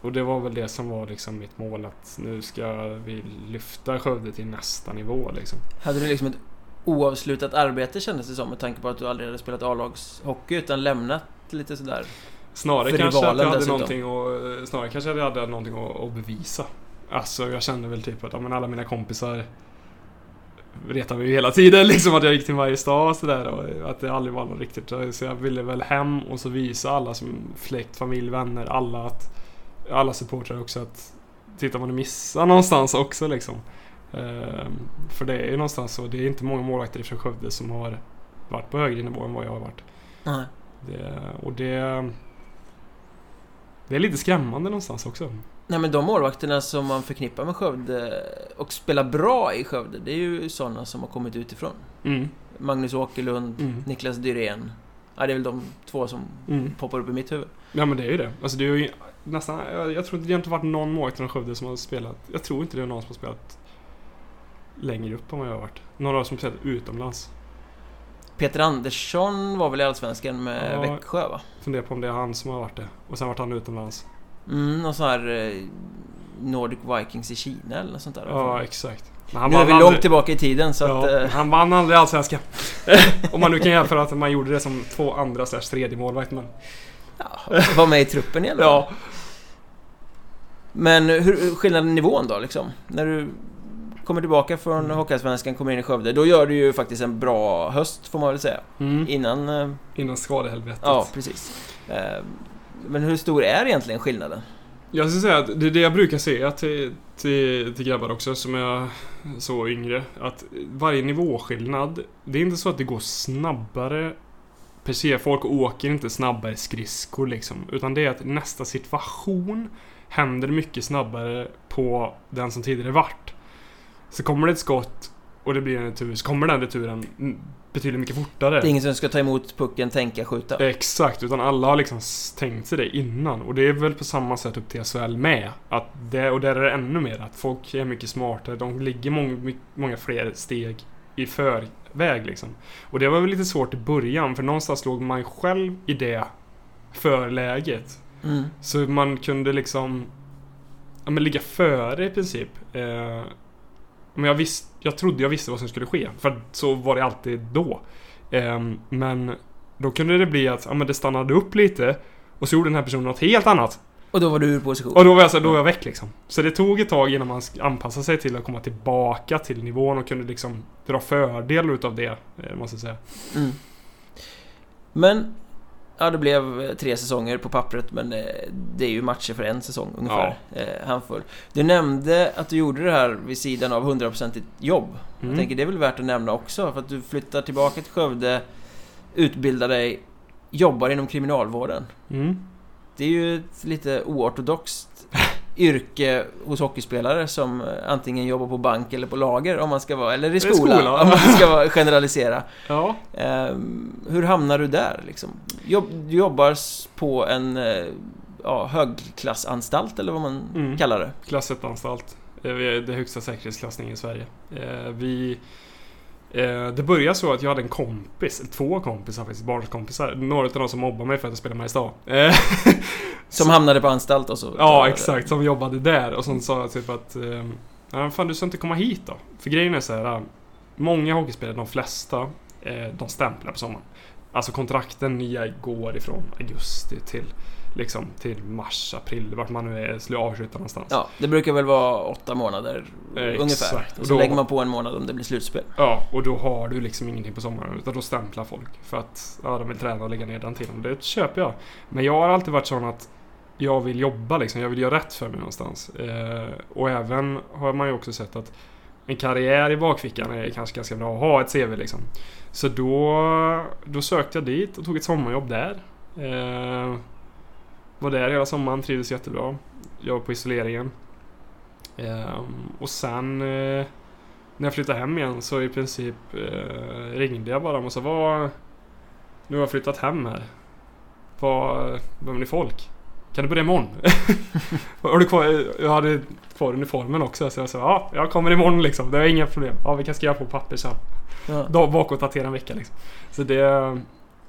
Och det var väl det som var liksom mitt mål att nu ska vi lyfta Skövde till nästa nivå liksom. Hade du liksom ett oavslutat arbete kändes det som med tanke på att du aldrig hade spelat A-lagshockey utan lämnat lite sådär. Snarare kanske att jag hade dessutom. någonting att, snarare kanske att jag hade någonting att, att bevisa. Alltså jag kände väl typ att ja, men alla mina kompisar retade mig ju hela tiden liksom att jag gick till Mariestad och sådär och att det aldrig var något riktigt. Så jag ville väl hem och så visa alla som släkt, familj, vänner, alla att alla supportrar också att titta vad ni missar någonstans också liksom. Ehm, för det är ju någonstans så, det är inte många målvakter från Skövde som har varit på högre nivå än vad jag har varit. Nej. Det, och det... Det är lite skrämmande någonstans också. Nej men de målvakterna som man förknippar med Skövde och spelar bra i Skövde, det är ju sådana som har kommit utifrån. Mm. Magnus Åkerlund, Mm. Niklas Dyrén. Ja, det är väl de två som Mm. poppar upp i mitt huvud. Ja men det är ju det. Alltså det är ju nästan... Jag, jag tror inte det har inte varit någon målvakt från Skövde som har spelat... Jag tror inte det är någon som har spelat längre upp än vad jag har varit. Några som har spelat utomlands. Peter Andersson var väl i Allsvenskan med Ja. Växjö va? Funderar på om det är han som har varit det. Och sen vart han utomlands. Mm, någon sån här eh, Nordic Vikings i Kina eller något sånt där. Ja, exakt. Men han nu är vi långt aldrig- tillbaka i tiden så ja, att... Eh, Han vann aldrig Allsvenskan. Om man nu kan jämföra att man gjorde det som två andra slash tredje målvakt men... ja, var med i truppen i alla fall. Ja. Men hur, skillnaden i nivån då liksom? När du kommer tillbaka från Mm. Hockeyallsvenskan, kommer in i Skövde, då gör du ju faktiskt en bra höst får man väl säga. Mm. Innan... Eh, Innan skadehelvetet. ja, precis. Men hur stor är egentligen skillnaden? Jag skulle säga att det är det jag brukar säga till, till, till grabbar också som är så yngre. Att varje nivåskillnad, det är inte så att det går snabbare per se. Folk åker inte snabbare skridskor liksom. Utan det är att nästa situation händer mycket snabbare på den som tidigare vart Så kommer det ett skott och det blir en retur, så kommer den returen betydligt mycket fortare. Det är ingen som ska ta emot pucken, tänka, skjuta. Exakt, utan alla har liksom tänkt sig det innan. Och det är väl på samma sätt upp till SHL med. Att det, och där är det ännu mer att folk är mycket smartare. De ligger många, många fler steg i förväg liksom. Och det var väl lite svårt i början, för någonstans låg man själv i det förläget. Mm. Så man kunde liksom ja, men ligga före i princip. Eh, men jag, visst, jag trodde jag visste vad som skulle ske. För så var det alltid då. Eh, men då kunde det bli att ja, men det stannade upp lite. Och så gjorde den här personen något helt annat. Och då var du ur position. Och då var jag, så, då var jag väck liksom. Så det tog ett tag innan man anpassade sig till att komma tillbaka till nivån och kunde liksom dra fördel utav det. Eh, måste jag säga. Mm. Men Ja, det blev eh, tre säsonger på pappret men eh, det är ju matcher för en säsong ungefär. Ja. Eh, handfull. Du nämnde att du gjorde det här vid sidan av 100% jobb. Mm. Jag tänker det är väl värt att nämna också för att du flyttar tillbaka till Skövde, utbildar dig, jobbar inom kriminalvården. Mm. Det är ju ett lite oortodoxt yrke hos hockeyspelare som antingen jobbar på bank eller på lager om man ska vara, eller i skola, skola. om man ska generalisera. Ja. Um, hur hamnar du där liksom? Du jobbar på en uh, ja, högklassanstalt eller vad man mm. kallar det? Klass 1-anstalt. Det är högsta säkerhetsklassning i Sverige. Vi Eh, det började så att jag hade en kompis, två kompisar faktiskt, barnkompisar. Några av dem som mobbade mig för att jag spelade Mariestad. Eh, som hamnade på anstalt och så? Ja, exakt. Som jobbade där. Och sen sa typ att... Eh, ja, fan du ska inte komma hit då. För grejen är så här. Många hockeyspelare, de flesta, de stämplar på sommaren. Alltså kontrakten nya går ifrån augusti till liksom till mars, april, vart man nu är, skulle avsluta någonstans. Ja, det brukar väl vara åtta månader eh, ungefär. Och så då, lägger man på en månad om det blir slutspel. Ja, och då har du liksom ingenting på sommaren utan då stämplar folk för att ja, de vill träna och lägga ner den tiden. Det köper jag. Men jag har alltid varit sån att jag vill jobba liksom, jag vill göra rätt för mig någonstans. Eh, och även har man ju också sett att en karriär i bakfickan är kanske ganska bra att ha ett CV liksom. Så då, då sökte jag dit och tog ett sommarjobb där. Eh, var där hela sommaren, trivdes jättebra. Jag var på isoleringen. Ehm, och sen eh, när jag flyttade hem igen så i princip eh, ringde jag bara dem och sa vad... Nu har jag flyttat hem här. Vad... Behöver ni folk? Kan du börja imorgon? har du kvar, jag hade kvar uniformen också så jag sa ja, jag kommer imorgon liksom. Det är inga problem. Ja, vi kan skriva på papper sen. Ja. Bakåtdatera en vecka liksom. Så det...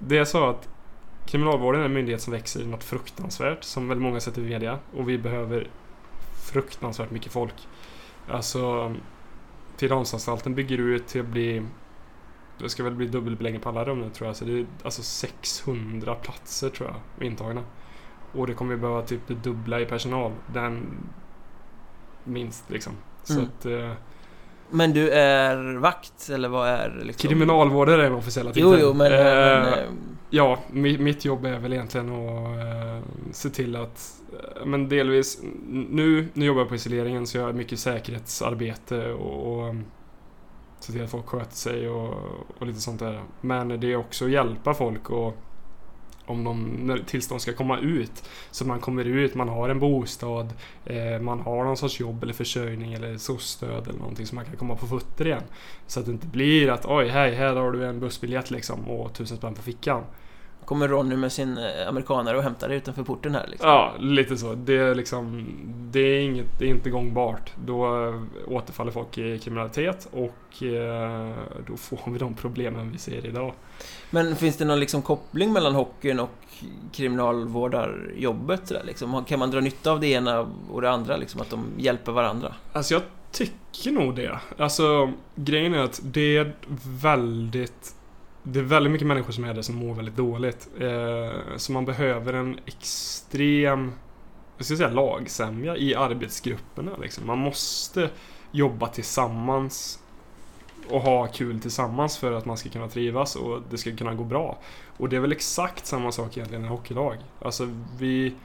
Det är så att Kriminalvården är en myndighet som växer något fruktansvärt som väldigt många sett i media och vi behöver fruktansvärt mycket folk. Alltså Tidaholmsanstalten bygger ut till att bli det ska väl bli dubbelbeläggning på alla rum nu tror jag. Så det är alltså 600 platser tror jag intagna. Och det kommer vi behöva typ det dubbla i personal. Den minst liksom. Så mm. att eh, men du är vakt, eller vad är liksom? Kriminalvårdare är den officiella titeln. Jo, jo, men... Eh, men eh, ja, mitt jobb är väl egentligen att eh, se till att... Eh, men delvis... Nu, nu jobbar jag på isoleringen så jag har mycket säkerhetsarbete och, och mm, se till att folk sköter sig och, och lite sånt där. Men det är också att hjälpa folk och om de, när tillstånd ska komma ut. Så man kommer ut, man har en bostad, eh, man har någon sorts jobb eller försörjning eller soc-stöd eller någonting så man kan komma på fötter igen. Så att det inte blir att oj, hej, här har du en bussbiljett liksom och tusen spänn på fickan kommer Ronny med sin eh, amerikanare och hämtar dig utanför porten här liksom. Ja, lite så. Det är liksom... Det är, inget, det är inte gångbart. Då eh, återfaller folk i kriminalitet och eh, då får vi de problemen vi ser idag. Men finns det någon liksom koppling mellan hockeyn och kriminalvårdarjobbet? Där, liksom? Kan man dra nytta av det ena och det andra? Liksom, att de hjälper varandra? Alltså jag tycker nog det. Alltså grejen är att det är väldigt det är väldigt mycket människor som är där som mår väldigt dåligt. Eh, så man behöver en extrem jag ska säga lagsämja i arbetsgrupperna. Liksom. Man måste jobba tillsammans och ha kul tillsammans för att man ska kunna trivas och det ska kunna gå bra. Och det är väl exakt samma sak egentligen i hockeylag. Alltså vi...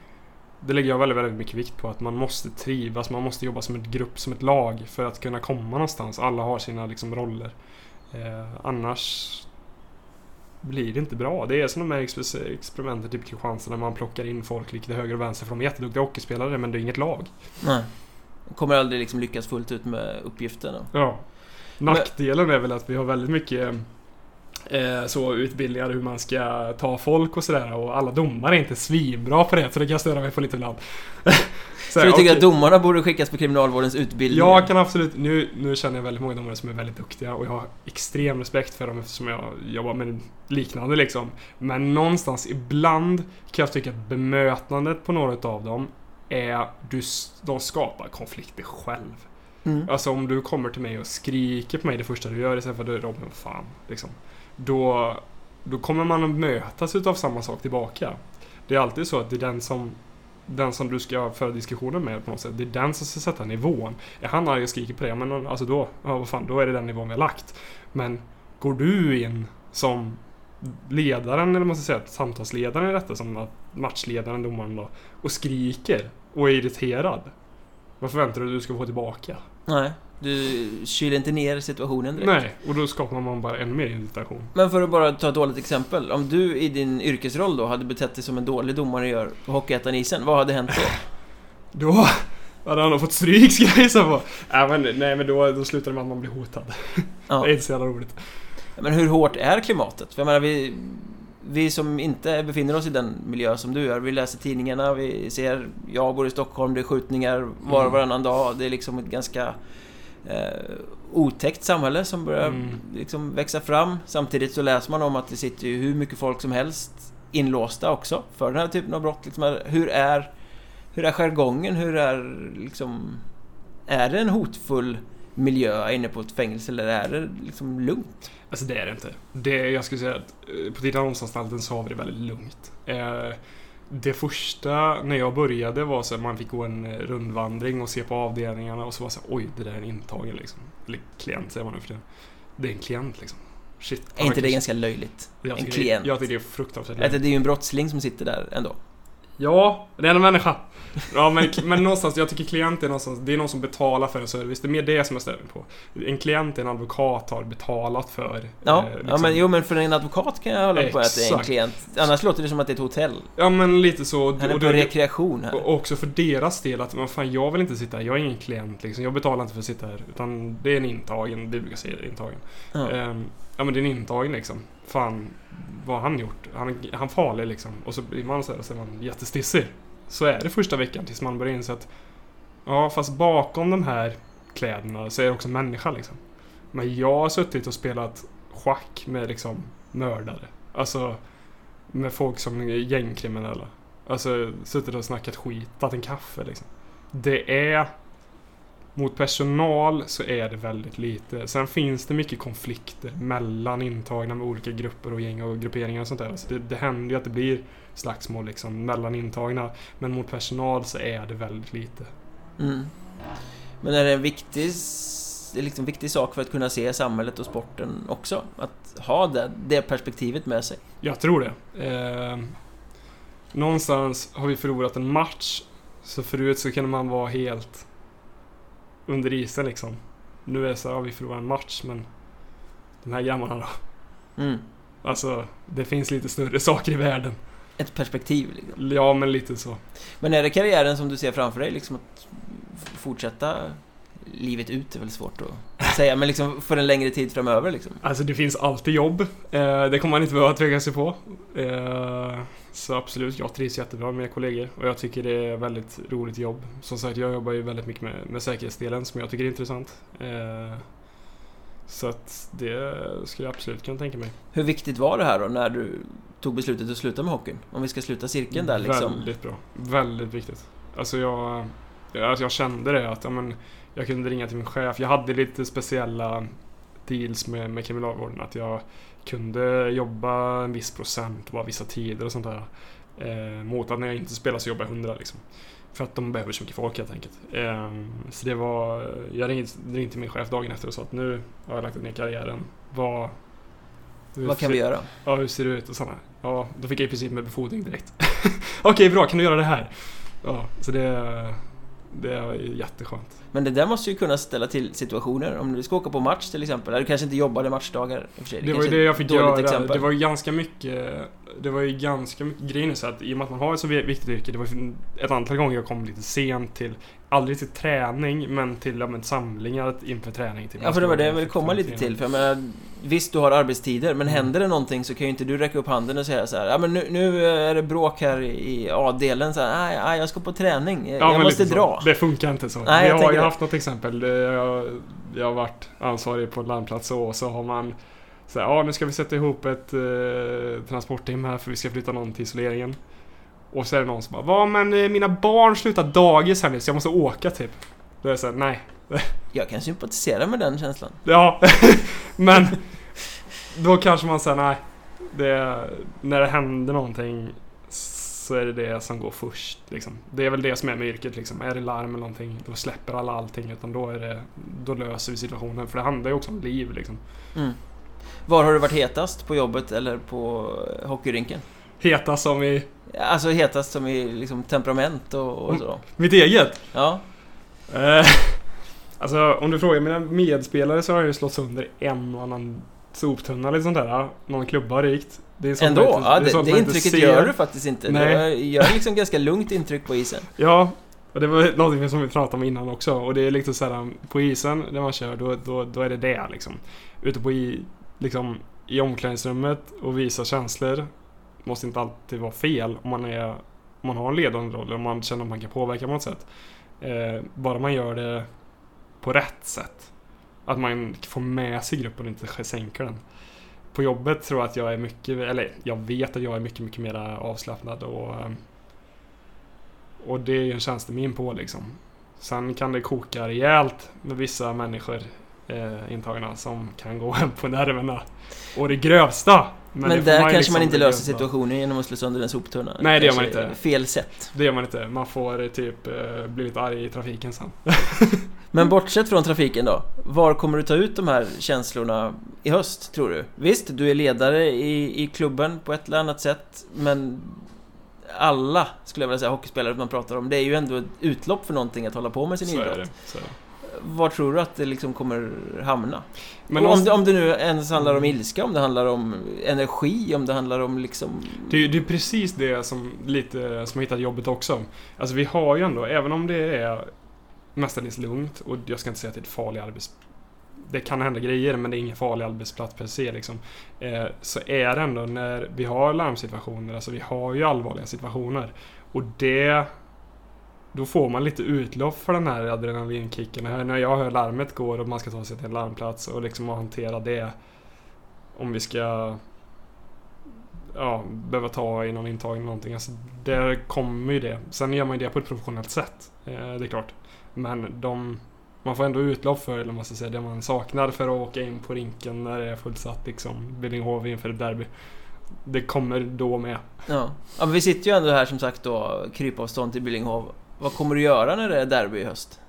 Det lägger jag väldigt, väldigt mycket vikt på att man måste trivas, man måste jobba som ett grupp, som ett lag för att kunna komma någonstans. Alla har sina liksom, roller. Eh, annars blir det inte bra. Det är som de här experimenten typ Kristianstad när man plockar in folk lite höger och vänster för de är jätteduktiga hockeyspelare men det är inget lag. Nej. Kommer aldrig liksom lyckas fullt ut med uppgiften. Ja. Nackdelen är väl att vi har väldigt mycket eh, så utbildningar hur man ska ta folk och sådär och alla domare är inte svinbra på det så det kan störa mig på lite ibland. Så, du tycker okay. att domarna borde skickas på Kriminalvårdens utbildning? Jag kan absolut, nu, nu känner jag väldigt många domare som är väldigt duktiga och jag har extrem respekt för dem eftersom jag jobbar med liknande liksom. Men någonstans ibland kan jag tycka att bemötandet på några av dem är, du, de skapar konflikter själv. Mm. Alltså om du kommer till mig och skriker på mig det första du gör istället för att Robin, fan, liksom. Då, då kommer man att mötas utav samma sak tillbaka. Det är alltid så att det är den som den som du ska föra diskussionen med på något sätt. Det är den som ska sätta nivån. Är han arg och skriker på det, men alltså då, ja vad fan, då är det den nivån vi har lagt. Men går du in som ledaren, eller man ska säga samtalsledaren i detta, som matchledaren, domaren då, och skriker och är irriterad. Vad förväntar du dig att du ska få tillbaka? Nej, du kyler inte ner situationen direkt. Nej, och då skapar man bara ännu mer irritation. Men för att bara ta ett dåligt exempel. Om du i din yrkesroll då hade betett dig som en dålig domare gör på Hockeyettan-isen, vad hade hänt då? Då hade han nog fått stryk ska jag gissa på. Nej men, nej, men då, då slutar det med att man blir hotad. Ja. Det är inte så jävla roligt. Men hur hårt är klimatet? För jag menar, vi, vi som inte befinner oss i den miljö som du gör, vi läser tidningarna, vi ser, jag bor i Stockholm, det är skjutningar var och Mm. varannan dag. Det är liksom ett ganska eh, otäckt samhälle som börjar Mm. liksom växa fram. Samtidigt så läser man om att det sitter ju hur mycket folk som helst inlåsta också för den här typen av brott. Liksom, hur är hur är jargongen? Hur är liksom... Är det en hotfull miljö inne på ett fängelse eller är det liksom lugnt? Alltså det är det inte. Det, jag skulle säga att eh, på Tidaholmsanstalten så har vi det väldigt lugnt. Eh, det första när jag började var så att man fick gå en eh, rundvandring och se på avdelningarna och så var det så här, oj det där är en intagen liksom. Eller klient säger man nu för tiden. Det är en klient liksom. Shit. Är inte det ganska löjligt? en klient? Det, jag tycker det är fruktansvärt Att det är ju en brottsling som sitter där ändå. Ja, det är en människa. Ja, men, men någonstans, jag tycker klient är någonstans, det är någon som betalar för en service. Det är mer det som jag ställer mig på. En klient är en advokat har betalat för. Ja, eh, ja liksom- men, jo, men för en advokat kan jag hålla på att det är en Exakt. klient. Annars låter det som att det är ett hotell. Ja, men lite så. Han är och på det- rekreation här. Och också för deras del att, men fan jag vill inte sitta här, jag är ingen klient liksom. Jag betalar inte för att sitta här. Utan det är en intagen, det brukar säga, intagen. Ja. Ehm, ja men det är en intagen liksom. Fan, vad har han gjort? Han är han farlig liksom. Och så blir man så här, så är man jättestissig. Så är det första veckan tills man börjar inse att Ja, fast bakom de här kläderna så är det också en människa liksom. Men jag har suttit och spelat schack med liksom mördare. Alltså med folk som är gängkriminella. Alltså suttit och snackat skit, tagit en kaffe liksom. Det är mot personal så är det väldigt lite. Sen finns det mycket konflikter mellan intagna med olika grupper och gäng och grupperingar och sånt där. Så det, det händer ju att det blir slagsmål liksom mellan intagna. Men mot personal så är det väldigt lite. Mm. Men är det en viktig, liksom viktig sak för att kunna se samhället och sporten också? Att ha det, det perspektivet med sig? Jag tror det. Eh, någonstans har vi förlorat en match. Så förut så kunde man vara helt under isen liksom. Nu är det så här, ja, vi förlorar en match men de här grabbarna då? Mm. Alltså, det finns lite större saker i världen. Ett perspektiv liksom. Ja, men lite så. Men är det karriären som du ser framför dig? Liksom att fortsätta livet ut är väl svårt att säga, men liksom för en längre tid framöver liksom? Alltså det finns alltid jobb. Eh, det kommer man inte behöva tveka sig på. Eh, så absolut, jag trivs jättebra med mina kollegor och jag tycker det är väldigt roligt jobb. Som sagt, jag jobbar ju väldigt mycket med, med säkerhetsdelen som jag tycker är intressant. Eh, så att det skulle jag absolut kunna tänka mig. Hur viktigt var det här då när du tog beslutet att sluta med hockeyn? Om vi ska sluta cirkeln där liksom. Väldigt bra. Väldigt viktigt. Alltså jag, jag, alltså jag kände det att ja, men, jag kunde ringa till min chef. Jag hade lite speciella deals med, med kriminalvården. Att jag kunde jobba en viss procent på vissa tider och sånt där. Eh, mot att när jag inte spelar så jobbar jag 100 liksom. För att de behöver så mycket folk helt enkelt. Eh, så det var... Jag ringde, ringde till min chef dagen efter och sa att nu har jag lagt ner karriären. Vad... Vad kan vi göra? Ja, hur ser det ut och sådana. Ja, då fick jag i princip med befordring direkt. Okej, bra, kan du göra det här? Ja, så det... Det är jätteskönt. Men det där måste ju kunna ställa till situationer. Om du ska åka på match till exempel, eller du kanske inte jobbade matchdagar sig. Det var ju det jag fick göra. exempel. Det var ju ganska mycket... Det var ju ganska mycket grejer nu så att i och med att man har ett så viktigt yrke. Det var ett antal gånger jag kom lite sent till... Aldrig till träning, men till ja, men, samlingar inför träning. Till Ja, för det var det jag ville komma lite till. För jag menar, visst, du har arbetstider, men Mm. händer det någonting så kan ju inte du räcka upp handen och säga så här, ja men nu, nu är det bråk här i A-delen, så här, nej, nej, jag ska på träning, jag, Ja, jag måste dra. Så. Det funkar inte så. Nej, jag jag har ju haft något exempel. Det- Jag, jag har varit ansvarig på en landplats och så har man så här, ja nu ska vi sätta ihop ett eh, transportteam här för vi ska flytta någon till isoleringen. Och så är det någon som bara, va men eh, mina barn slutar dagis här nu så jag måste åka typ. Då är jag såhär, nej. Jag kan sympatisera med den känslan. Ja, men då kanske man säger nej. Det, när det händer någonting så är det det som går först. Liksom. Det är väl det som är med yrket. Liksom. Är det larm eller någonting, då släpper alla allting. Utan då, är det, då löser vi situationen. För det handlar ju också om liv. Liksom. Mm. Var har du varit hetast? På jobbet eller på eh, hockeyrinken? Heta som i Alltså hetast som i liksom temperament och, och så? mitt eget. Ja, Eh, alltså om du frågar mina medspelare så har jag ju slått sönder en och annan soptunna eller sånt där. Någon klubba rikt. Det är sånt ändå? inte- ja, det, det inte intrycket ser. gör du faktiskt inte. Nej. Du gör liksom ganska lugnt intryck på isen. Ja, och det var någonting som vi pratade om innan också. Och det är liksom såhär, på isen när man kör, då, då, då är det det liksom. Ute på i, liksom, i omklädningsrummet och visa känslor måste inte alltid vara fel om man, är, om man har en ledande roll, om man känner att man kan påverka på något sätt. Eh, bara man gör det på rätt sätt. Att man får med sig gruppen och inte sänker den. På jobbet tror jag att jag är mycket, eller jag vet att jag är mycket, mycket mer avslappnad och och det är ju en tjänstemin på liksom. Sen kan det koka rejält med vissa människor eh, intagna som kan gå hem på nerverna. Och det grövsta! Men, får där ju kanske liksom man inte löser situationen genom att slå sönder en soptunna. Nej, det gör man inte. Fel sätt. Det gör man inte. Man får eh, typ eh, blivit arg i trafiken sen. Men bortsett från trafiken då, var kommer du ta ut de här känslorna i höst, tror du? Visst, du är ledare i, i klubben på ett eller annat sätt, men alla, skulle jag vilja säga, hockeyspelare man pratar om, det är ju ändå ett utlopp för någonting att hålla på med sin Så är idrott. det. Så är det. Var tror du att det liksom kommer hamna? Men om, någonstans- det, om det nu ens handlar om ilska, om det handlar om energi, om det handlar om liksom... Det, är- det är precis det som lite som har hittat jobbet också. Alltså vi har ju ändå, även om det är mestadels lugnt och jag ska inte säga att det är ett farligt arbetsplats. Det kan hända grejer men det är ingen farlig arbetsplats per se liksom. Eh, så är det ändå när vi har larmsituationer, alltså vi har ju allvarliga situationer. Och det... Då får man lite utlopp för den här adrenalinkicken. Här, När jag hör larmet går och man ska ta sig till en larmplats och liksom hantera det. Om vi ska ja, behöva ta i någon intagning eller någonting. Alltså, där kommer ju det. Sen gör man ju det på ett professionellt sätt. Eh, det är klart. Men de, man får ändå utlopp för eller man ska säga, det man saknar för att åka in på rinken när det är fullsatt liksom. Billinghov inför ett derby. Det kommer då med. Ja. ja, men vi sitter ju ändå här som sagt då, krypavstånd till Billinghov. Vad kommer du göra när det är derby i höst?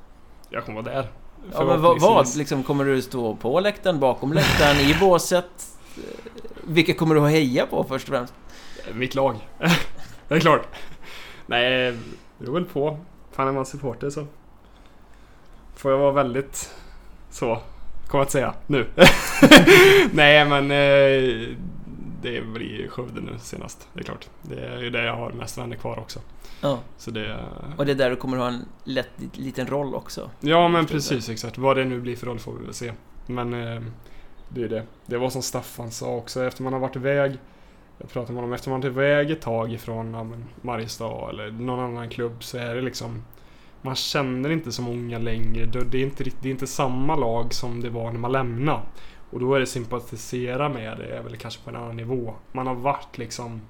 Jag kommer vara där. Ja, men vad, vad? Liksom, kommer du stå på läktaren, bakom läktaren, i båset? Vilka kommer du att heja på först och främst? Mitt lag. det är klart. Nej, det beror väl på. Fan är man supporter så får jag vara väldigt så, kommer jag att säga nu. Nej men eh, det blir Skövde nu senast. Det är klart. Det är ju det jag har mest vänner kvar också. Ja, Så det... och det är där du kommer ha en lätt liten roll också. Ja men precis exakt. Vad det nu blir för roll får vi väl se. Men eh, det är det. Det var som Staffan sa också. Efter man har varit iväg jag pratade med honom efter man har varit iväg ett tag ifrån ja, Mariestad eller någon annan klubb så är det liksom man känner inte så många längre. Det är inte, det är inte samma lag som det var när man lämnade. Och då är det sympatisera med det är väl kanske på en annan nivå. Man har varit liksom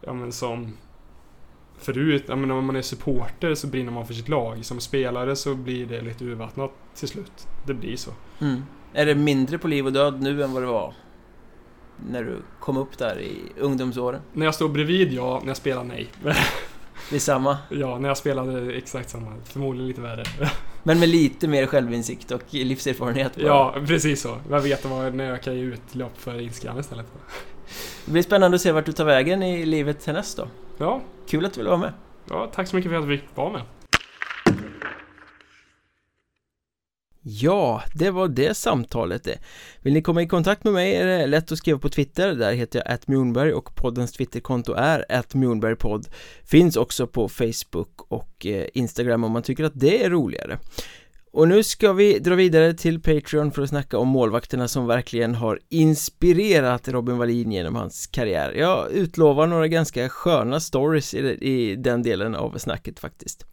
Ja men som Förut, ja, men om man är supporter så brinner man för sitt lag. Som spelare så blir det lite urvattnat till slut. Det blir så. Mm. Är det mindre på liv och död nu än vad det var när du kom upp där i ungdomsåren? När jag står bredvid, ja. När jag spelar, nej. Det är samma, ja, när jag spelade exakt samma. Förmodligen lite värre. men med lite mer självinsikt och livserfarenhet. bara. ja, precis så. Jag vet vad, när jag kan ge utlopp för ilskan istället. Det blir spännande att se vart du tar vägen i livet härnäst då. Ja, Kul att du ville vara med. ja, tack så mycket för att vi fick vara med. Ja, det var det samtalet det. Vill ni komma i kontakt med mig är det lätt att skriva på Twitter. Där heter jag @mjornberg och poddens Twitterkonto är @mjornbergpodd. Finns också på Facebook och eh, Instagram om man tycker att det är roligare. Och nu ska vi dra vidare till Patreon för att snacka om målvakterna som verkligen har inspirerat Robin Wallin genom hans karriär. Jag utlovar några ganska sköna stories i den delen av snacket faktiskt.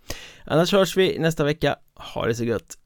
Annars hörs vi nästa vecka. Ha det så gött!